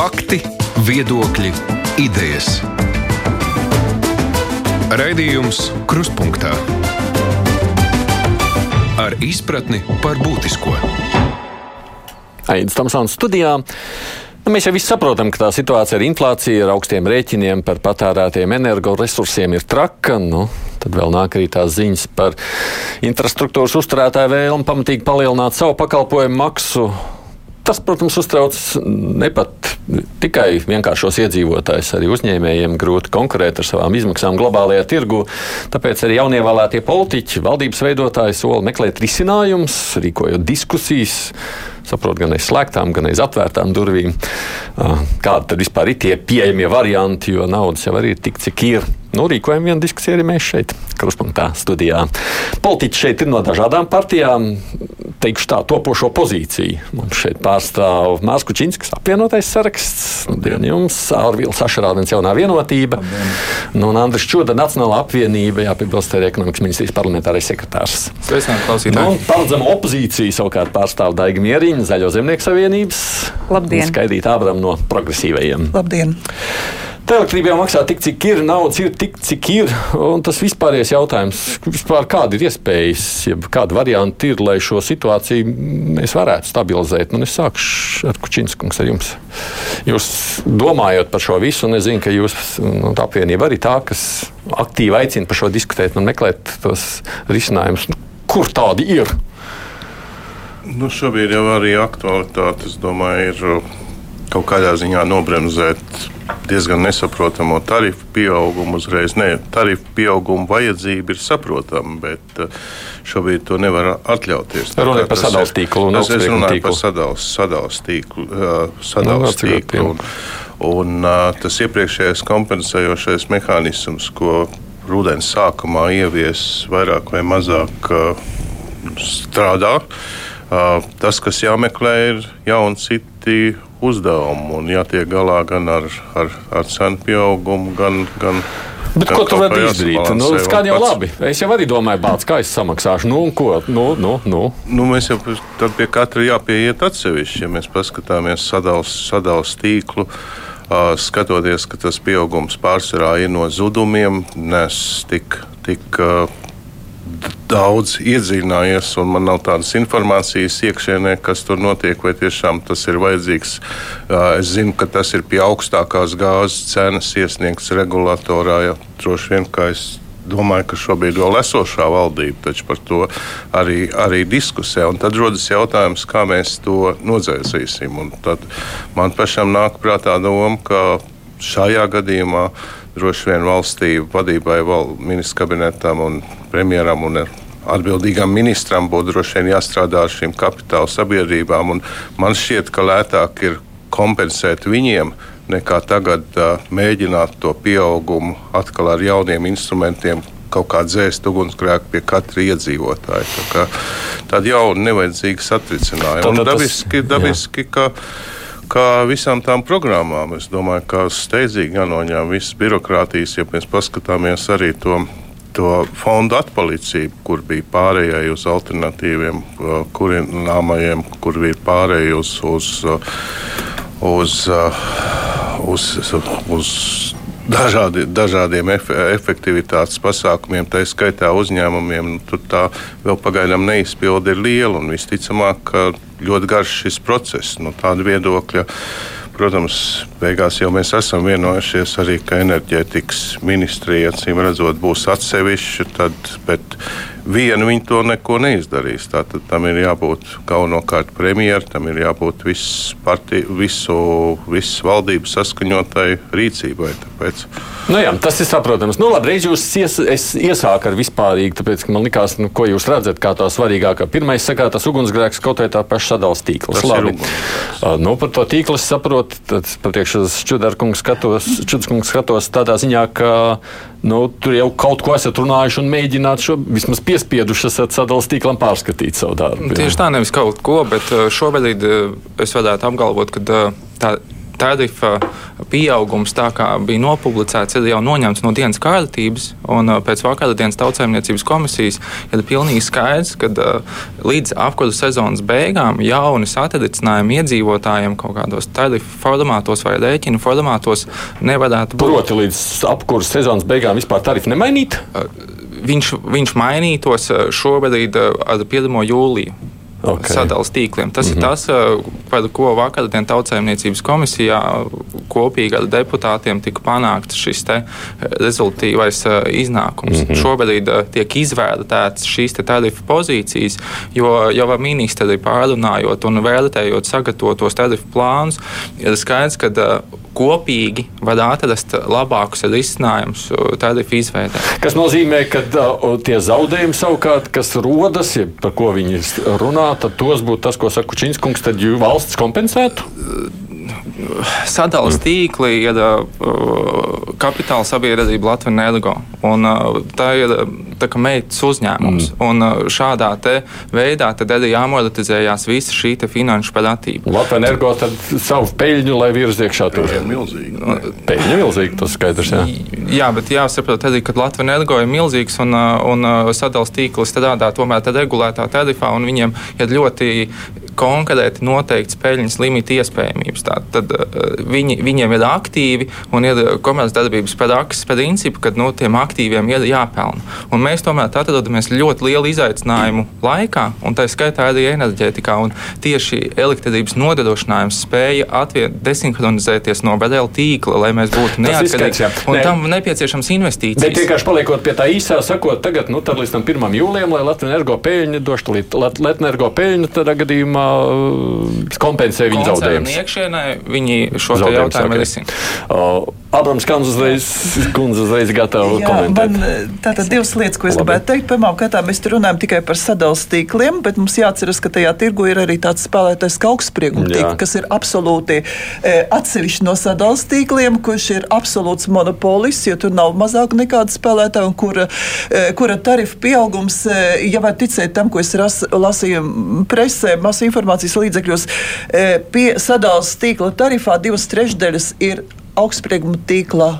Fakti, viedokļi, idejas. Raidījums Krustpunktā ar izpratni par būtisko. Aizsmeļamies Tamsānas studijā. Nu, mēs jau visi saprotam, ka tā situācija ar inflāciju, ar augstiem rēķiniem par patērētiem energoresursiem ir traka. Nu, tad vēl nāk arī tās ziņas par infrastruktūras uzturētāju vēlmu pamatīgi palielināt savu pakalpojumu maksu. Tas, protams, uztrauc ne tikai vienkāršos iedzīvotājus, arī uzņēmējiem grūti konkurēt ar savām izmaksām globālajā tirgu. Tāpēc arī jaunievēlētie politiķi, valdības veidotāji sola meklēt risinājumus, rīkojot diskusijas saprot, gan aiz slēgtām, gan aiz atvērtām durvīm. Kādi tad vispār ir tie pieejamie varianti, jo naudas jau arī ir tik, cik ir. Nu, rīkojam vienu diskusiju arī mēs šeit, Kruspunktā, studijā. Politiķi šeit ir no dažādām partijām. Teikšu tā, topošo pozīciju. Mums šeit pārstāv Mārcis Kučinskis, apvienotais saraksts. Labdien jums, Ārvīls Sašarādens, jaunā vienotība. Nu, un Andris Čoda, Nacionālā apvienība, jāpiebilst, ir ekonomikas ministrijas parlamentārais sekretārs. Sveicināt, klausītāji. Nu, paredzama opozīcija savukārt pārstāv Daiga Mieriņa, Zaļo zemnieku savienības. Labdien. Skaidīt Ābram no progresīvajiem. Labdien! Tā elektrība jau maksā tik, cik ir, naudas ir tik, cik ir. Un tas vispārējais jautājums, vispār kāda ir iespējas, ja kāda varianta ir, lai šo situāciju mēs varētu stabilizēt. Nu, es sākšu ar Kučinskungs ar jums. Jūs domājot par šo visu, un es zinu, ka jūs nu, apvienība arī tā, kas aktīvi aicina par šo diskutēt un meklēt tos risinājumus. Nu, kur tādi ir? Nu, šobrīd jau arī aktualitāte, es domāju, ir kaut kādā ziņā nobremzēt diezgan nesaprotamu tarifu pieaugumu uzreiz. Nē, tarifu pieauguma vajadzība ir saprotama, bet uh, šobrīd to nevar atļauties. Runājot par sadalījuma tīklu un runāju tīklu. par sadalījuma tīklu. Uh, sadals Nu, un, un uh, tas iepriekšējais kompensējošais mehānisms, ko rudens sākumā ievies vairāk vai mazāk uh, strādā. Uh, tas, kas jāmeklē, ir jauni citi uzdevumi un jātiek galā gan ar, ar, ar cenu pieaugumu, gan, gan Bet gan ko tu vari izdarīt? Nu, skan jau pats. labi. Es jau arī domāju, bāc, kā es samaksāšu. Nu, ko? Nu, nu, nu. Nu, mēs jau tad pie katra jāpieiet atsevišķi. Ja mēs paskatāmies sadalījuma sadals tīklu, uh, skatoties, ka tas pieaugums pārsvarā ir no zudumiem, nes tik, tik uh, daudz iedziļinājies, un man nav tādas informācijas iekšēnē, kas tur notiek, vai tiešām tas ir vajadzīgs. Uh, Es zinu, ka tas ir pie augstākās gāzes cenas iesniegts regulatorā, ja droši vien kā es domāju, ka šobrīd vēl esošā valdība taču par to arī, arī diskusē. Un tad rodas jautājums, kā mēs to nodzēsīsim. Un tad man pašam nāk prātā doma, ka šajā gadījumā droši vien valstī vadībai, val, ministra kabinetam un premjeram un atbildīgam ministram būtu droši vien jāstrādā ar šīm kapitāla sabiedrībām. Un man šķiet, ka lētāk ir kompensēt viņiem nekā tagad uh, mēģināt to pieaugumu atkal ar jauniem instrumentiem kaut kā dzēst ugunsgrēku pie katra iedzīvotāja. Tā kā Tāda jauna, nevajadzīga satricinājuma. Dabiski, dabiski ka, kā visām tām programmām, es domāju, ka steidzīgi jānoņem visas birokrātijas, ja mēs paskatāmies arī to. To fondu atpalicību, kur bija pārējai uz alternatīviem uh, kurināmajiem, kur bija pārējai uz, uz, uh, uz, uh, uz, uz dažādi, dažādiem efe, efektivitātes pasākumiem, tā skaitā uzņēmumiem. Nu, tur tā vēl pagaidām neizpildi ir liela un visticamāk, ļoti garš šis process no tāda viedokļa. Protams, beigās jau mēs esam vienojušies arī, ka enerģētikas ministrija, acīm redzot, būs atsevišķa, tad, bet viena viņi to neko neizdarīs. Tātad tam ir jābūt galvenokārt premjeram, tam ir jābūt viss partiju, visu, visu valdības saskaņotai rīcībai. Tāpēc. Nu, jā, tas ir saprotams. Nu, labi, reiz jūs ies, es iesāku ar vispārīgu, tāpēc, man likās, nu, ko jūs redzat kā tā svarīgākā. Pirmais, sakā, tas ugunsgrēks kaut vai tā paša sadalījuma tīkls. Tas Labi. Nu, par to tīklu saprotu, tad patiekšu uz Čudarkungu skatos, Čudarskungu skatos tādā ziņā, ka nu, tur jau kaut ko esat runājuši un mēģināt šo vismaz piespieduši esat sadalījuma tīklam pārskatīt savu darbu. jā. Tieši tā, nevis kaut ko, bet uh, šobrīd uh, es varētu apgalvot, ka uh, tā tarifa pieaugums, tā kā bija nopublicēts, ir jau noņemts no dienas kārtības. Un pēc vakardienas tautsājumniecības komisijas ir pilnīgi skaidrs, ka līdz apkursu sezonas beigām jauni satricinājumi iedzīvotājiem kaut kādos tarifu formātos vai rēķinu formātos nevarētu būt. Proti, līdz apkursu sezonas beigām vispār tarifu nemainīt? Viņš, viņš mainītos šobrīd ar 1. jūliju okay. sadalījuma tīkliem. Tas mm -hmm. ir mhm. tas, eh, par ko vakardien Tautsājumniecības komisijā kopīgi ar deputātiem tika panākts šis eh, rezultīvais eh, iznākums. Mm -hmm. Šobrīd tiek izvērtētas šīs tarifu pozīcijas, jo jau ar ministri pārunājot un vērtējot sagatavotos tarifu plānus, ir skaidrs, ka kopīgi var atrast labākus risinājumus tarifu izveidē. Tas nozīmē, ka tie zaudējumi savukārt, kas rodas, ja par ko viņi runā, tad tos būtu tas, ko saka Kučinskungs, tad valsts kompensētu? Sadalījuma tīkli ir uh, kapitāla sabiedrība Latvijas Energo. Un, uh, tā ir tā kā meitas uzņēmums. Mm. Un uh, šādā veidā arī jāmonetizējās visa šī finanšu parādība. Latvijas energo tad savu peļņu, lai virz iekšā tur. Peļņa milzīga. Peļņa milzīga, tas skaidrs. Jā, jā bet jāsaprot arī, ka Latvijas energo ir milzīgs un, uh, un uh, sadalījums tīkls strādā tomēr regulētā tarifā un viņiem ir ļoti konkrēti noteikts peļņas limita iespējamības. Tā, tad viņi, viņiem ir aktīvi un ir komercdarbības prakses principi, ka nu, tiem aktīviem ir jāpelna. Un mēs tomēr atrodamies ļoti lielu izaicinājumu laikā, un tā skaitā arī enerģētikā. Tieši elektrības nodrošinājums spēja atviet, desinhronizēties no bedēļa tīkla, lai mēs būtu neatkarīgi. Un ne. tam nepieciešams investīcijas. Bet vienkārši paliekot pie tā īsā, sakot, tagad, nu, tad līdz tam 1. jūlijam, lai Latvijas energo peļņu došu Latvijas energo peļņu, tad gadījumā kompensē viņu zaudējumus. Iekšienē viņi šo jautājumu risina. Abrams Kundze uzreiz, uzreiz gatava Jā, komentēt. Man, eh, tātad divas lietas, ko es Labi. gribētu teikt. Pirmkārt, mēs tur runājam tikai par sadalījuma tīkliem, bet mums jāatceras, ka tajā tirgu ir arī tāds spēlētājs kā augstsprieguma tīkls, kas ir absolūti e, atsevišķi no sadalījuma tīkliem, kurš ir absolūts monopolists, jo tur nav mazāk nekāda spēlētāja, un kura, e, kura tarifa pieaugums, e, ja var ticēt tam, ko es ras, lasīju presē, masu informācijas līdzekļos, e, pie sadalījuma tīkla tarifā divas trešdaļas ir augstsprieguma tīkla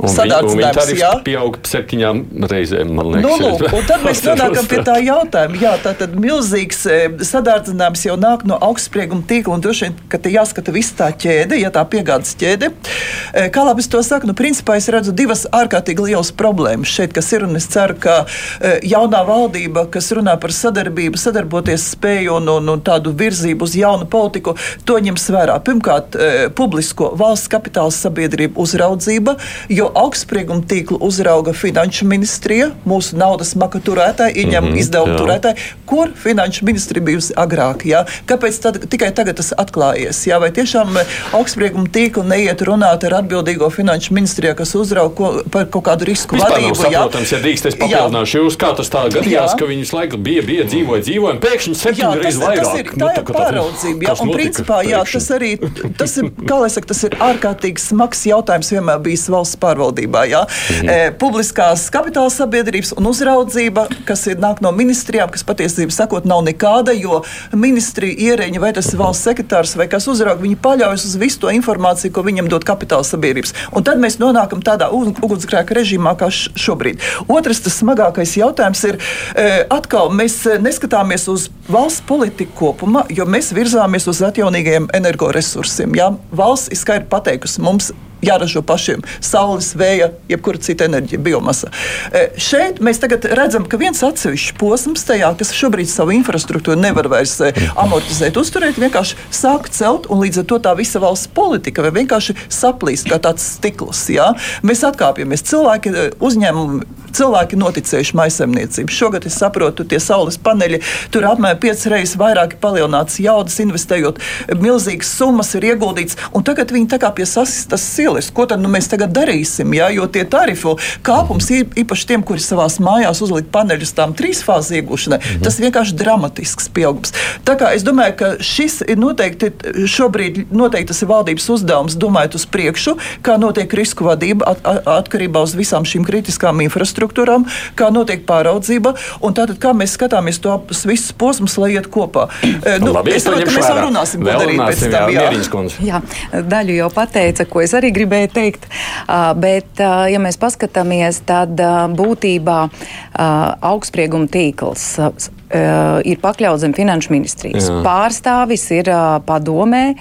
tarifas. Sadarbības pieaug septiņām reizēm. Liekas, nu, lūk, un tad mēs nonākam pie tā jautājuma. Jā, tā tad milzīgs e, sadarbības jau nāk no augstsprieguma tīkla, un droši vien, ka te jāskata visa tā ķēde, ja tā piegādes ķēde. E, kā labi es to saku, nu, principā es redzu divas ārkārtīgi lielas problēmas šeit, kas ir, un es ceru, ka e, jaunā valdība, kas runā par sadarbību, sadarboties spēju un, un, un tādu virzību uz jaunu politiku, to ņems vērā. Pirmkārt, publisko valsts kapitāla sabiedrību uzraudzība, jo augstsprieguma tīklu uzrauga Finanšu ministrija, mūsu naudas maka turētāji, ieņem mm -hmm, izdevumu turētāji, kur Finanšu ministrija bijusi agrāk. Jā? Kāpēc tad, tikai tagad tas atklājies? Jā? Vai tiešām eh, augstsprieguma tīkli neiet runāt ar atbildīgo Finanšu ministriju, kas uzrauga ko, par kaut kādu risku Vispār vadību? Saprotams, ja drīkst, es papildināšu jūs, kā tas tā gadījās, jā. ka viņi visu laiku bija, bija dzīvoja, dzīvoja, un pēkšņi septiņas reizes vairāk. Tas ir, tā nu, ir pāraudzība, jā, un principā, jā, tas arī, tas ir, kā lai saka, tas ir ārkārtīgi smags jautājums vienmēr bijis valsts pārvaldībā pārvaldībā. Ja? Mhm. Publiskās kapitāla sabiedrības un uzraudzība, kas ir nāk no ministrijām, kas patiesībā sakot, nav nekāda, jo ministrija ierēģi vai tas ir valsts sekretārs vai kas uzrauga, viņi paļaujas uz visu to informāciju, ko viņam dod kapitāla sabiedrības. Un tad mēs nonākam tādā ugunsgrēka režīmā, kā šobrīd. Otrs, tas smagākais jautājums ir, atkal mēs neskatāmies uz valsts politiku kopumā, jo mēs virzāmies uz atjaunīgiem energoresursiem. Ja? Valsts ir skaidri pateikusi mums jāražo pašiem saules, vēja, jebkura cita enerģija, biomasa. E, šeit mēs redzam, ka viens atsevišķs posms tajā, kas šobrīd savu infrastruktūru nevar vairs e, amortizēt, uzturēt, vienkārši sāk celt, un līdz ar to tā visa valsts politika vienkārši saplīst kā tāds stikls. Jā? Mēs atkāpjamies. Cilvēki, e, uzņēmumi, cilvēki noticējuši maisaimniecību. Šogad es saprotu, tie saules paneļi tur apmēram piecas reizes vairāk palielināts jaudas, investējot milzīgas summas, ir ieguldīts, un tagad viņi tā kā pie sasistas silas lieliski. Ko tad nu, mēs tagad darīsim? Ja? Jo tie tarifu kāpums īpaši tiem, kuri savās mājās uzliek paneļus tām trīsfāzes iegūšanai, mm -hmm. tas vienkārši dramatisks pieaugums. Tā kā es domāju, ka šis ir noteikti šobrīd noteikti tas ir valdības uzdevums domājot uz priekšu, kā notiek risku vadība at, at, atkarībā uz visām šīm kritiskām infrastruktūrām, kā notiek pāraudzība un tātad kā mēs skatāmies tos visus posmus, lai iet kopā. Eh, nu, Labi, es domāju, ka mēs vēl runāsim, ko darīt pēc tam. Jā, jā. jā, daļu jau pateica, ko es arī gribēju teikt, bet ja mēs paskatāmies, tad būtībā augstsprieguma tīkls Uh, ir pakļauts zem finanšu ministrijas. Jā. Pārstāvis ir padomē,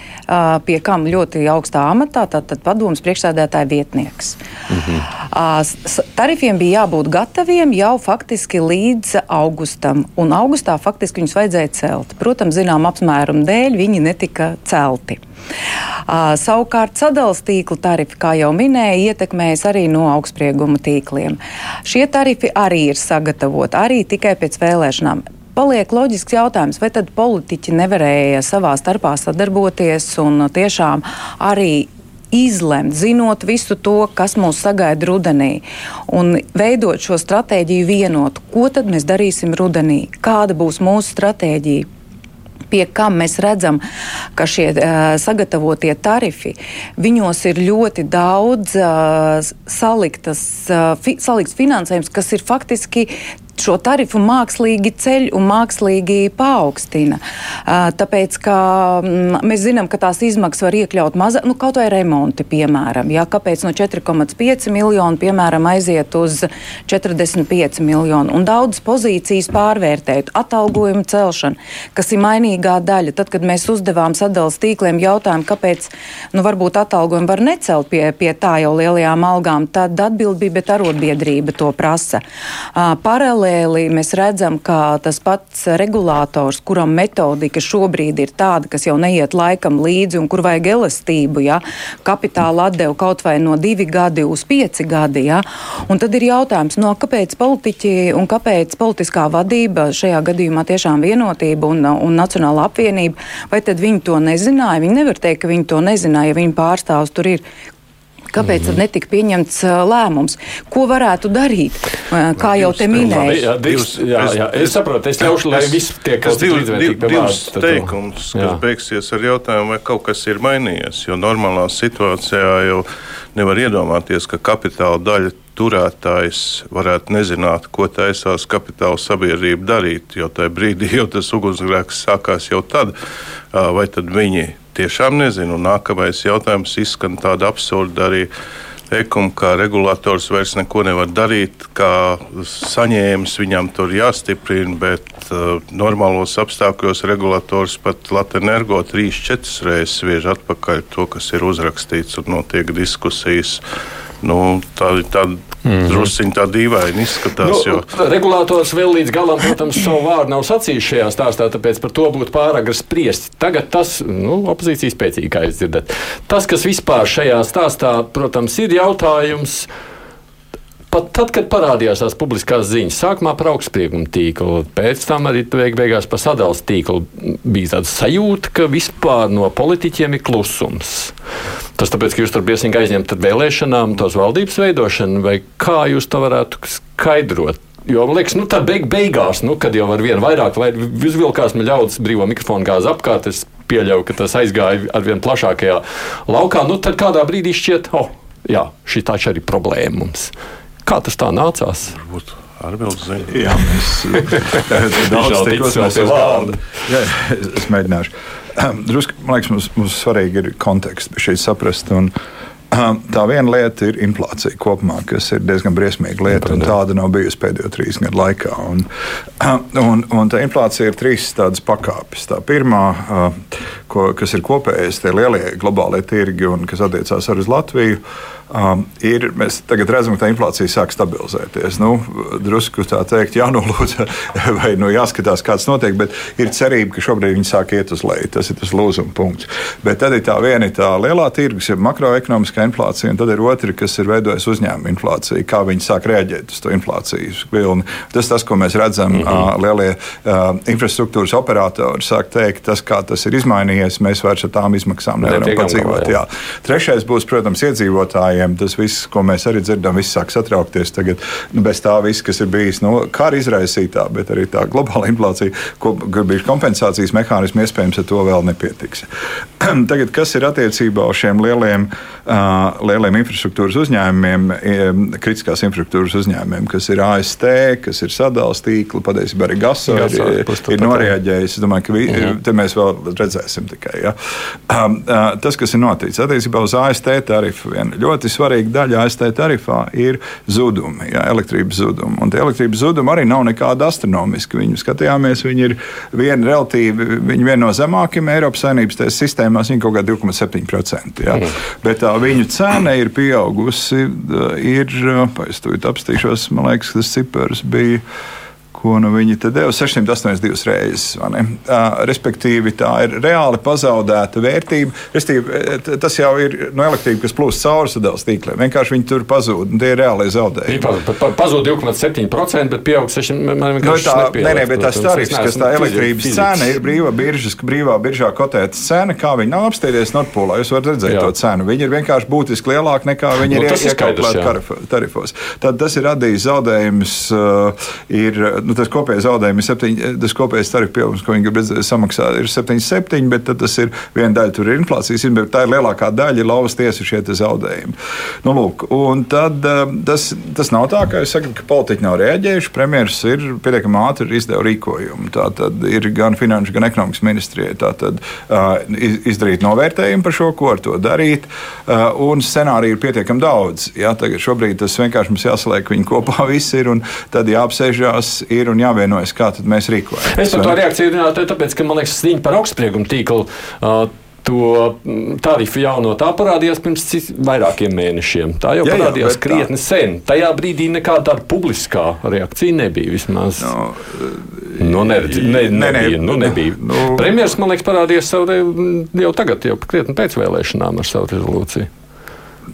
pie kam ļoti augstā amatā, tātad padomas priekšsēdētāja vietnieks. Mhm. Tarifiem bija jābūt gataviem jau faktiski līdz augustam, un augustā faktiski viņus vajadzēja celt. Protams, zinām apmērumu dēļ viņi netika celti. Savukārt sadalījuma tīkla tarifi, kā jau minēju, ietekmējas arī no augstsprieguma tīkliem. Šie tarifi arī ir sagatavoti arī tikai pēc vēlēšanām paliek loģisks jautājums, vai tad politiķi nevarēja savā starpā sadarboties un tiešām arī izlemt, zinot visu to, kas mūs sagaida rudenī, un veidot šo stratēģiju vienotu, ko tad mēs darīsim rudenī, kāda būs mūsu stratēģija. Pie kam mēs redzam, ka šie uh, sagatavotie tarifi, viņos ir ļoti daudz uh, saliktas, uh, fi, salikts finansējums, kas ir faktiski šo tarifu mākslīgi ceļ un mākslīgi paaugstina. Tāpēc, ka mm, mēs zinām, ka tās izmaksas var iekļaut mazā, nu, kaut vai remonti, piemēram. Jā, kāpēc no 4,5 miljonu, piemēram, aiziet uz 45 miljonu un daudzas pozīcijas pārvērtēt, atalgojumu celšanu, kas ir mainīgā daļa. Tad, kad mēs uzdevām sadalījuma tīkliem jautājumu, kāpēc, nu, varbūt atalgojumu var necelt pie, pie tā jau lielajām algām, tad atbild bija, bet arotbiedrība to prasa. Paralēli paralēli mēs redzam, ka tas pats regulators, kuram metodika šobrīd ir tāda, kas jau neiet laikam līdzi un kur vajag elastību, ja, kapitāla atdevu kaut vai no divi gadi uz pieci gadi. Ja, un tad ir jautājums, no kāpēc politiķi un kāpēc politiskā vadība, šajā gadījumā tiešām vienotība un, un Nacionāla apvienība, vai tad viņi to nezināja? Viņi nevar teikt, ka viņi to nezināja, ja viņu pārstāvs tur ir Kāpēc mm -hmm. netika pieņemts lēmums? Ko varētu darīt? Kā jau te minēju, jā, divs, jā, jā, es saprotu, es ļaušu, lai viss tiek divas teikums, kas jā. beigsies ar jautājumu, vai kaut kas ir mainījies, jo normālā situācijā jau nevar iedomāties, ka kapitāla daļa turētājs varētu nezināt, ko taisās kapitāla sabiedrība darīt, jo tajā brīdī jau tas ugunsgrēks sākās jau tad, vai tad viņi tiešām nezinu. Un nākamais jautājums izskan tāda absurda arī. Ekuma kā regulators vairs neko nevar darīt, kā saņēmis viņam tur jāstiprina, bet uh, normālos apstākļos regulators pat Latvijas-Energo 3-4 reizes sviež atpakaļ to, kas ir uzrakstīts un notiek diskusijas. Nu, tā ir tāda Mm. Drusciņā tā dīvaini izskatās. Nu, jo... Regulators vēl līdz galam, protams, savu vārdu nav sacījis šajā stāstā, tāpēc par to būtu pāragri spriest. Tagad tas, nu, opozīcijas spēcīgi, kā jūs dzirdat. Tas, kas vispār šajā stāstā, protams, ir jautājums. Pat tad, kad parādījās tās publiskās ziņas, sākumā par augstsprieguma tīklu, pēc tam arī beig beigās par sadalījuma tīklu, bija tāda sajūta, ka vispār no politiķiem ir klusums. Tas tāpēc, ka jūs tur biesīgi aizņemt ar vēlēšanām, tos valdības veidošanu, vai kā jūs to varētu skaidrot? Jo man liekas, nu, tā beig beigās, nu, kad jau ar vienu vairāk vai izvilkās man ļaudis brīvo mikrofonu gāzi apkārt, es pieļauju, ka tas aizgāja ar vien plašākajā laukā. Nu, tad kādā brīdī šķiet, oh, jā, šī taču arī problēma mums. Kā tas tā nācās? Varbūt. Arbilds zina. Jā, mēs daudz tikos uz galda. Jā, es mēģināšu. Drusku, man liekas, mums, mums svarīgi ir konteksts šeit saprast. Un, Tā viena lieta ir inflācija kopumā, kas ir diezgan briesmīga lieta, un tāda nav bijusi pēdējo trīs gadu laikā. Un, un, un tā inflācija ir trīs tādas pakāpes. Tā pirmā, ko, kas ir kopējais, tie lielie globālie tirgi, un kas attiecās arī uz Latviju Um, ir, mēs tagad redzam, ka tā inflācija sāk stabilizēties. Nu, drusku tā teikt, jānolūdz, vai nu, jāskatās, kāds notiek, bet ir cerība, ka šobrīd viņi sāk iet uz leju. Tas ir tas lūzuma punkts. Bet tad ir tā viena tā lielā tirgus, ja makroekonomiskā ekonomiskā inflācija, un tad ir otra, kas ir veidojusi uzņēmuma inflācija, kā viņi sāk reaģēt uz to inflācijas vilni. Tas tas, ko mēs redzam, mm -hmm. lielie infrastruktūras operatori sāk teikt, tas, kā tas ir izmainījies, mēs vairs ar tām izmaksām nevaram padzīvot. Jā. Trešais būs, protams, iedzīvotājiem. Tas viss, ko mēs arī dzirdam, viss sāk satraukties tagad. Nu, bez tā viss, kas ir bijis nu, kara izraisītā, bet arī tā globāla inflācija, ko bija kompensācijas mehānismi, iespējams, ar to vēl nepietiks. tagad, kas ir attiecībā uz šiem lieliem, uh, lieliem infrastruktūras uzņēmumiem, kritiskās infrastruktūras uzņēmumiem, kas ir AST, kas ir sadalījums tīkli, patiesībā arī GASO ir, ir noreaģējis. Es domāju, ka vi, -hmm. te mēs vēl redzēsim tikai. Ja. Um, uh, tas, kas ir noticis attiecībā uz AST tarifu, viena ļoti svarīga daļa AST tarifā ir zudumi, ja, elektrības zudumi. Un tie elektrības zudumi arī nav nekādi astronomiski. Viņu skatījāmies, viņi ir viena relatīvi, viņi viena no zemākajiem Eiropas saimnības sistēmās, viņi kaut kā 2,7%. Ja. Mm. Bet tā viņu cena ir pieaugusi. Ir, es to apstīšos, man liekas, tas cipars bija ko nu viņi te deva 682 reizes. Uh, respektīvi, tā ir reāli pazaudēta vērtība. Restīvi, tas jau ir no elektrības, kas plūst cauri sadalījuma tīkliem. Vienkārši viņi tur pazūd. Tie ir reāli zaudējumi. Viņi pazūd 2,7%, bet pieaug 6%. No, tā, nē, nē, bet tas tarifs, kas tā elektrības cena ir brīvā biržas, brīvā biržā kotēta cena, kā viņi nav apstāties Nordpolā. Jūs varat redzēt Jā. to cenu. Viņi ir vienkārši būtiski lielāki nekā viņi nu, ir iekļauti tarifos. Tad tas ir radījis zaudējumus. Uh, ir, nu, tas kopējais zaudējums ir 7, tas kopējais tarifu pieaugums, ko viņi grib samaksāt, ir 7,7, bet tas ir viena daļa, tur ir inflācijas, bet tā ir lielākā daļa, lauvas tiesa šie zaudējumi. Nu, lūk, tad um, tas, tas nav tā, ka saku, ka politiķi nav reaģējuši. Premjerministrs ir pietiekami ātri izdevis rīkojumu. Tā tad ir gan finanšu, gan ekonomikas ministrijai tātad, uh, izdarīt novērtējumu par šo, ko ar to darīt. Uh, un scenāriju ir pietiekami daudz. Jā, tagad šobrīd tas vienkārši mums jāsaliek viņi kopā visi ir un tad jāapsēžās. Ir ir un jāvienojas, kā mēs rīkojamies. Es par to reakciju runāju, tāpēc, ka man liekas, ziņa par augstspriegumu tīklu. Uh, to tarifu jauno tā parādījās pirms vairākiem mēnešiem. Tā jau jā, parādījās jā, krietni tā... sen. Tajā brīdī nekāda tāda publiskā reakcija nebija. Vismaz. No, Nu, ne, ne, nebija, ne, ne, nu, nebija. Nu, Premjerministrs, man liekas, parādījās savu, jau tagad, jau krietni pēc vēlēšanām ar savu rezolūciju.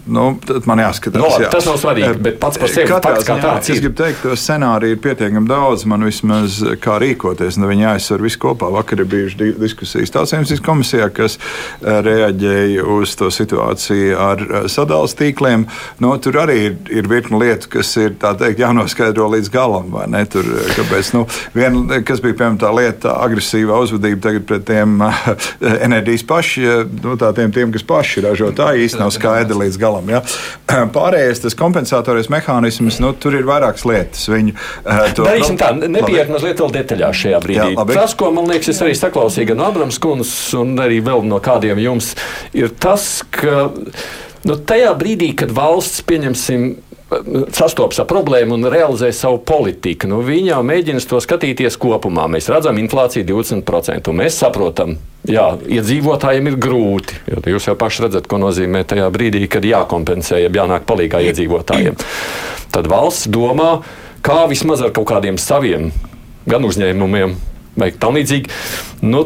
Nu, man jāskatās. No, jā. Tas nav svarīgi, eh, bet pats par sevi fakts kā tāds. Es gribu teikt, ka scenāriju ir pietiekami daudz. Man vismaz kā rīkoties, nu viņi jāizsver visu kopā. Vakar ir bijušas diskusijas tautsēmniecības komisijā, kas eh, reaģēja uz to situāciju ar eh, sadalījuma tīkliem. Nu, tur arī ir, ir virkni lietu, kas ir teikt, jānoskaidro līdz galam. Tur, kāpēc, nu, vien, kas bija piemēram tā lieta, agresīva uzvedība tagad pret tiem enerģijas paši, nu, tiem, tiem, kas paši ražo, tā īsti nav skaidra līdz galam galam. Ja? Pārējais tas kompensatorais mehānisms, nu, tur ir vairākas lietas. Viņu, uh, to, Darīsim tā, nepieiet mazliet vēl detaļās šajā brīdī. Jā, labi. tas, ko man liekas, es arī saklausīju gan Abrams kundzes un arī vēl no kādiem jums, ir tas, ka nu, tajā brīdī, kad valsts pieņemsim sastopas ar problēmu un realizē savu politiku. Nu, viņi jau mēģina to skatīties kopumā. Mēs redzam, inflācija 20%. Mēs saprotam, jā, iedzīvotājiem ir grūti. Jūs jau paši redzat, ko nozīmē tajā brīdī, kad jākompensē, ja jānāk palīdzīgā iedzīvotājiem. Tad valsts domā, kā vismaz ar kaut kādiem saviem gan uzņēmumiem vai tam līdzīgi. Nu,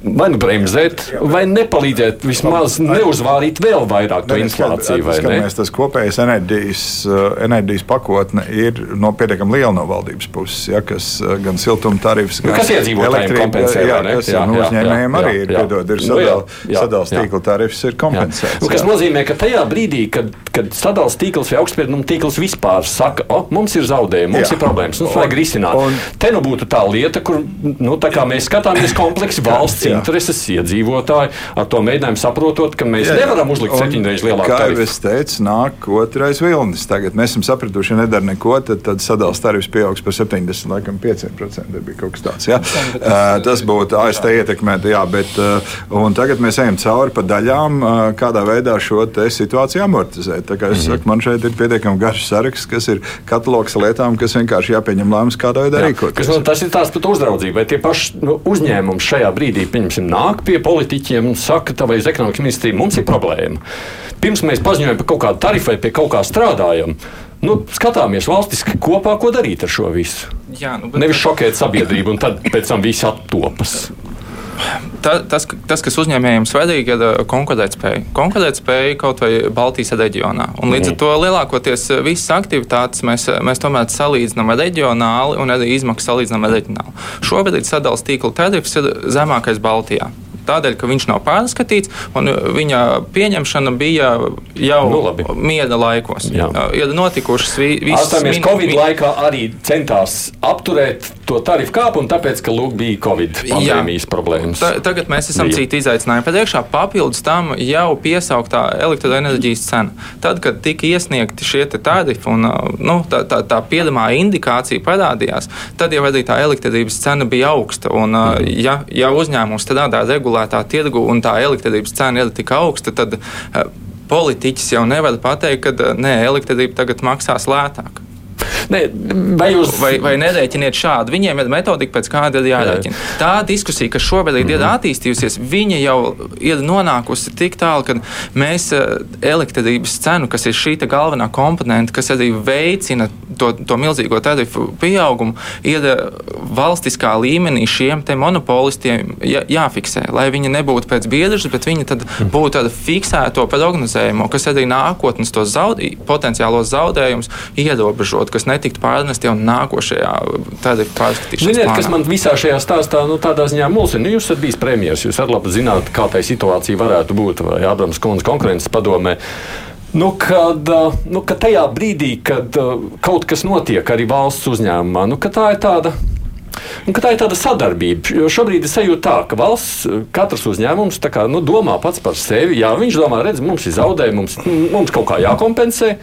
vai nu bremzēt, vai nepalīdzēt, vismaz neuzvārīt vēl vairāk to inflāciju. Mēs tas kopējais enerģijas, eh, enerģijas pakotne ir no pietiekami liela no valdības puses, ja, kas eh, gan siltuma tarifs, nu, gan kas jā, no uzņēmējiem arī ir, piedod, ir sadals nu, tīkla tarifs ir kompensēts. Nu, kas nozīmē, ka tajā brīdī, kad, kad sadals tīkls vai augstspieduma tīkls vispār saka, o, mums ir zaudējumi, mums jā. ir problēmas, mums vajag risināt. Un, Te nu būtu tā lieta, kur, nu, tā mēs skatāmies kompleksi valsts intereses, iedzīvotāji, ar to mēģinājumu saprotot, ka mēs jā, jā. nevaram uzlikt septiņreiz lielāku tarifu. Kā jau es teicu, nāk otrais vilnis. Tagad mēs esam sapratuši, ja nedara neko, tad, tad sadalījums tarifs pieaugs par 70, laikam 5%. Tas bija kaut kas tāds. Jā. Uh, tas būtu AST ietekmēt, jā, bet uh, tagad mēs ejam cauri pa daļām, uh, kādā veidā šo situāciju amortizēt. Tā kā es saku, man šeit ir pietiekami garš saraksts, kas ir katalogs lietām, kas vienkārši jāpieņem lēmums, kādā veidā rīkoties. Tas ir tās pat uzraudzība, vai tie paši nu, uzņēmumi šajā brīdī, pieņemsim, nāk pie politiķiem un saka, ka vai uz ekonomikas ministriju mums ir problēma. Pirms mēs paziņojam par kaut kādu tarifu vai pie kaut kā strādājam, nu, skatāmies valstiski kopā, ko darīt ar šo visu. Jā, nu. Nevis šokēt sabiedrību un tad pēc tam viss attopas. Ta, tas, tas, kas uzņēmējiem svarīgi, ir konkurētspēja. Konkurētspēja kaut vai Baltijas reģionā. Un līdz ar to lielākoties visas aktivitātes mēs, mēs tomēr salīdzinām ar reģionāli un arī izmaksas salīdzinām reģionāli. Šobrīd sadalījuma tīkla tarifs ir zemākais Baltijā tādēļ, ka viņš nav pārskatīts, un viņa pieņemšana bija jau nu, labi. miera laikos. Jā. Ir notikušas visas lietas. Covid laikā arī centās apturēt to tarifu kāpumu, tāpēc, ka lūk, bija Covid pandēmijas Jā. problēmas. Ta, tagad mēs esam bija. citu izaicinājumu priekšā. Papildus tam jau piesauktā elektroenerģijas cena. Tad, kad tika iesniegti šie tarifi un nu, tā, tā, tā piedamā indikācija parādījās, tad jau arī tā elektrības cena bija augsta. Un, mm. ja, ja uzņēmums strādā regulāri, regulētā tirgu un tā elektrības cena ir tik augsta, tad uh, politiķis jau nevar pateikt, ka uh, nē, elektrība tagad maksās lētāk. Ne, vai jūs vai, vai nerēķiniet šādu? Viņiem ir metodika, pēc kāda ir jārēķina. Jā. Tā diskusija, kas šobrīd mm ir mhm. attīstījusies, viņa jau ir nonākusi tik tālu, ka mēs eh, elektrības cenu, kas ir šī galvenā komponente, kas arī veicina to, to milzīgo tarifu pieaugumu, ir eh, valstiskā līmenī šiem monopolistiem jā, jāfiksē, lai viņi nebūtu pēc biedras, bet viņi tad mhm. būtu tāda fiksēto prognozējumu, kas arī nākotnes tos zaudē, potenciālos zaudējumus ierobežot, kas ne netiktu pārnesti jau nākošajā pārskatīšanā. Ziniet, kas man visā šajā stāstā, nu, tādā ziņā mulsina, nu, jūs esat bijis premjeras, jūs arī labi zināt, kā tai situācija varētu būt, vai Ādams Kunds konkurences padomē. Nu, kad, nu, kad tajā brīdī, kad kaut kas notiek arī valsts uzņēmumā, nu, tā ir tāda Un, tā ir tāda sadarbība. Jo šobrīd ir sajūta tā, ka valsts, katrs uzņēmums kā, nu, domā pats par sevi. Jā, viņš domā, redz, mums ir zaudējumi, mums, mums kaut kā jākompensē.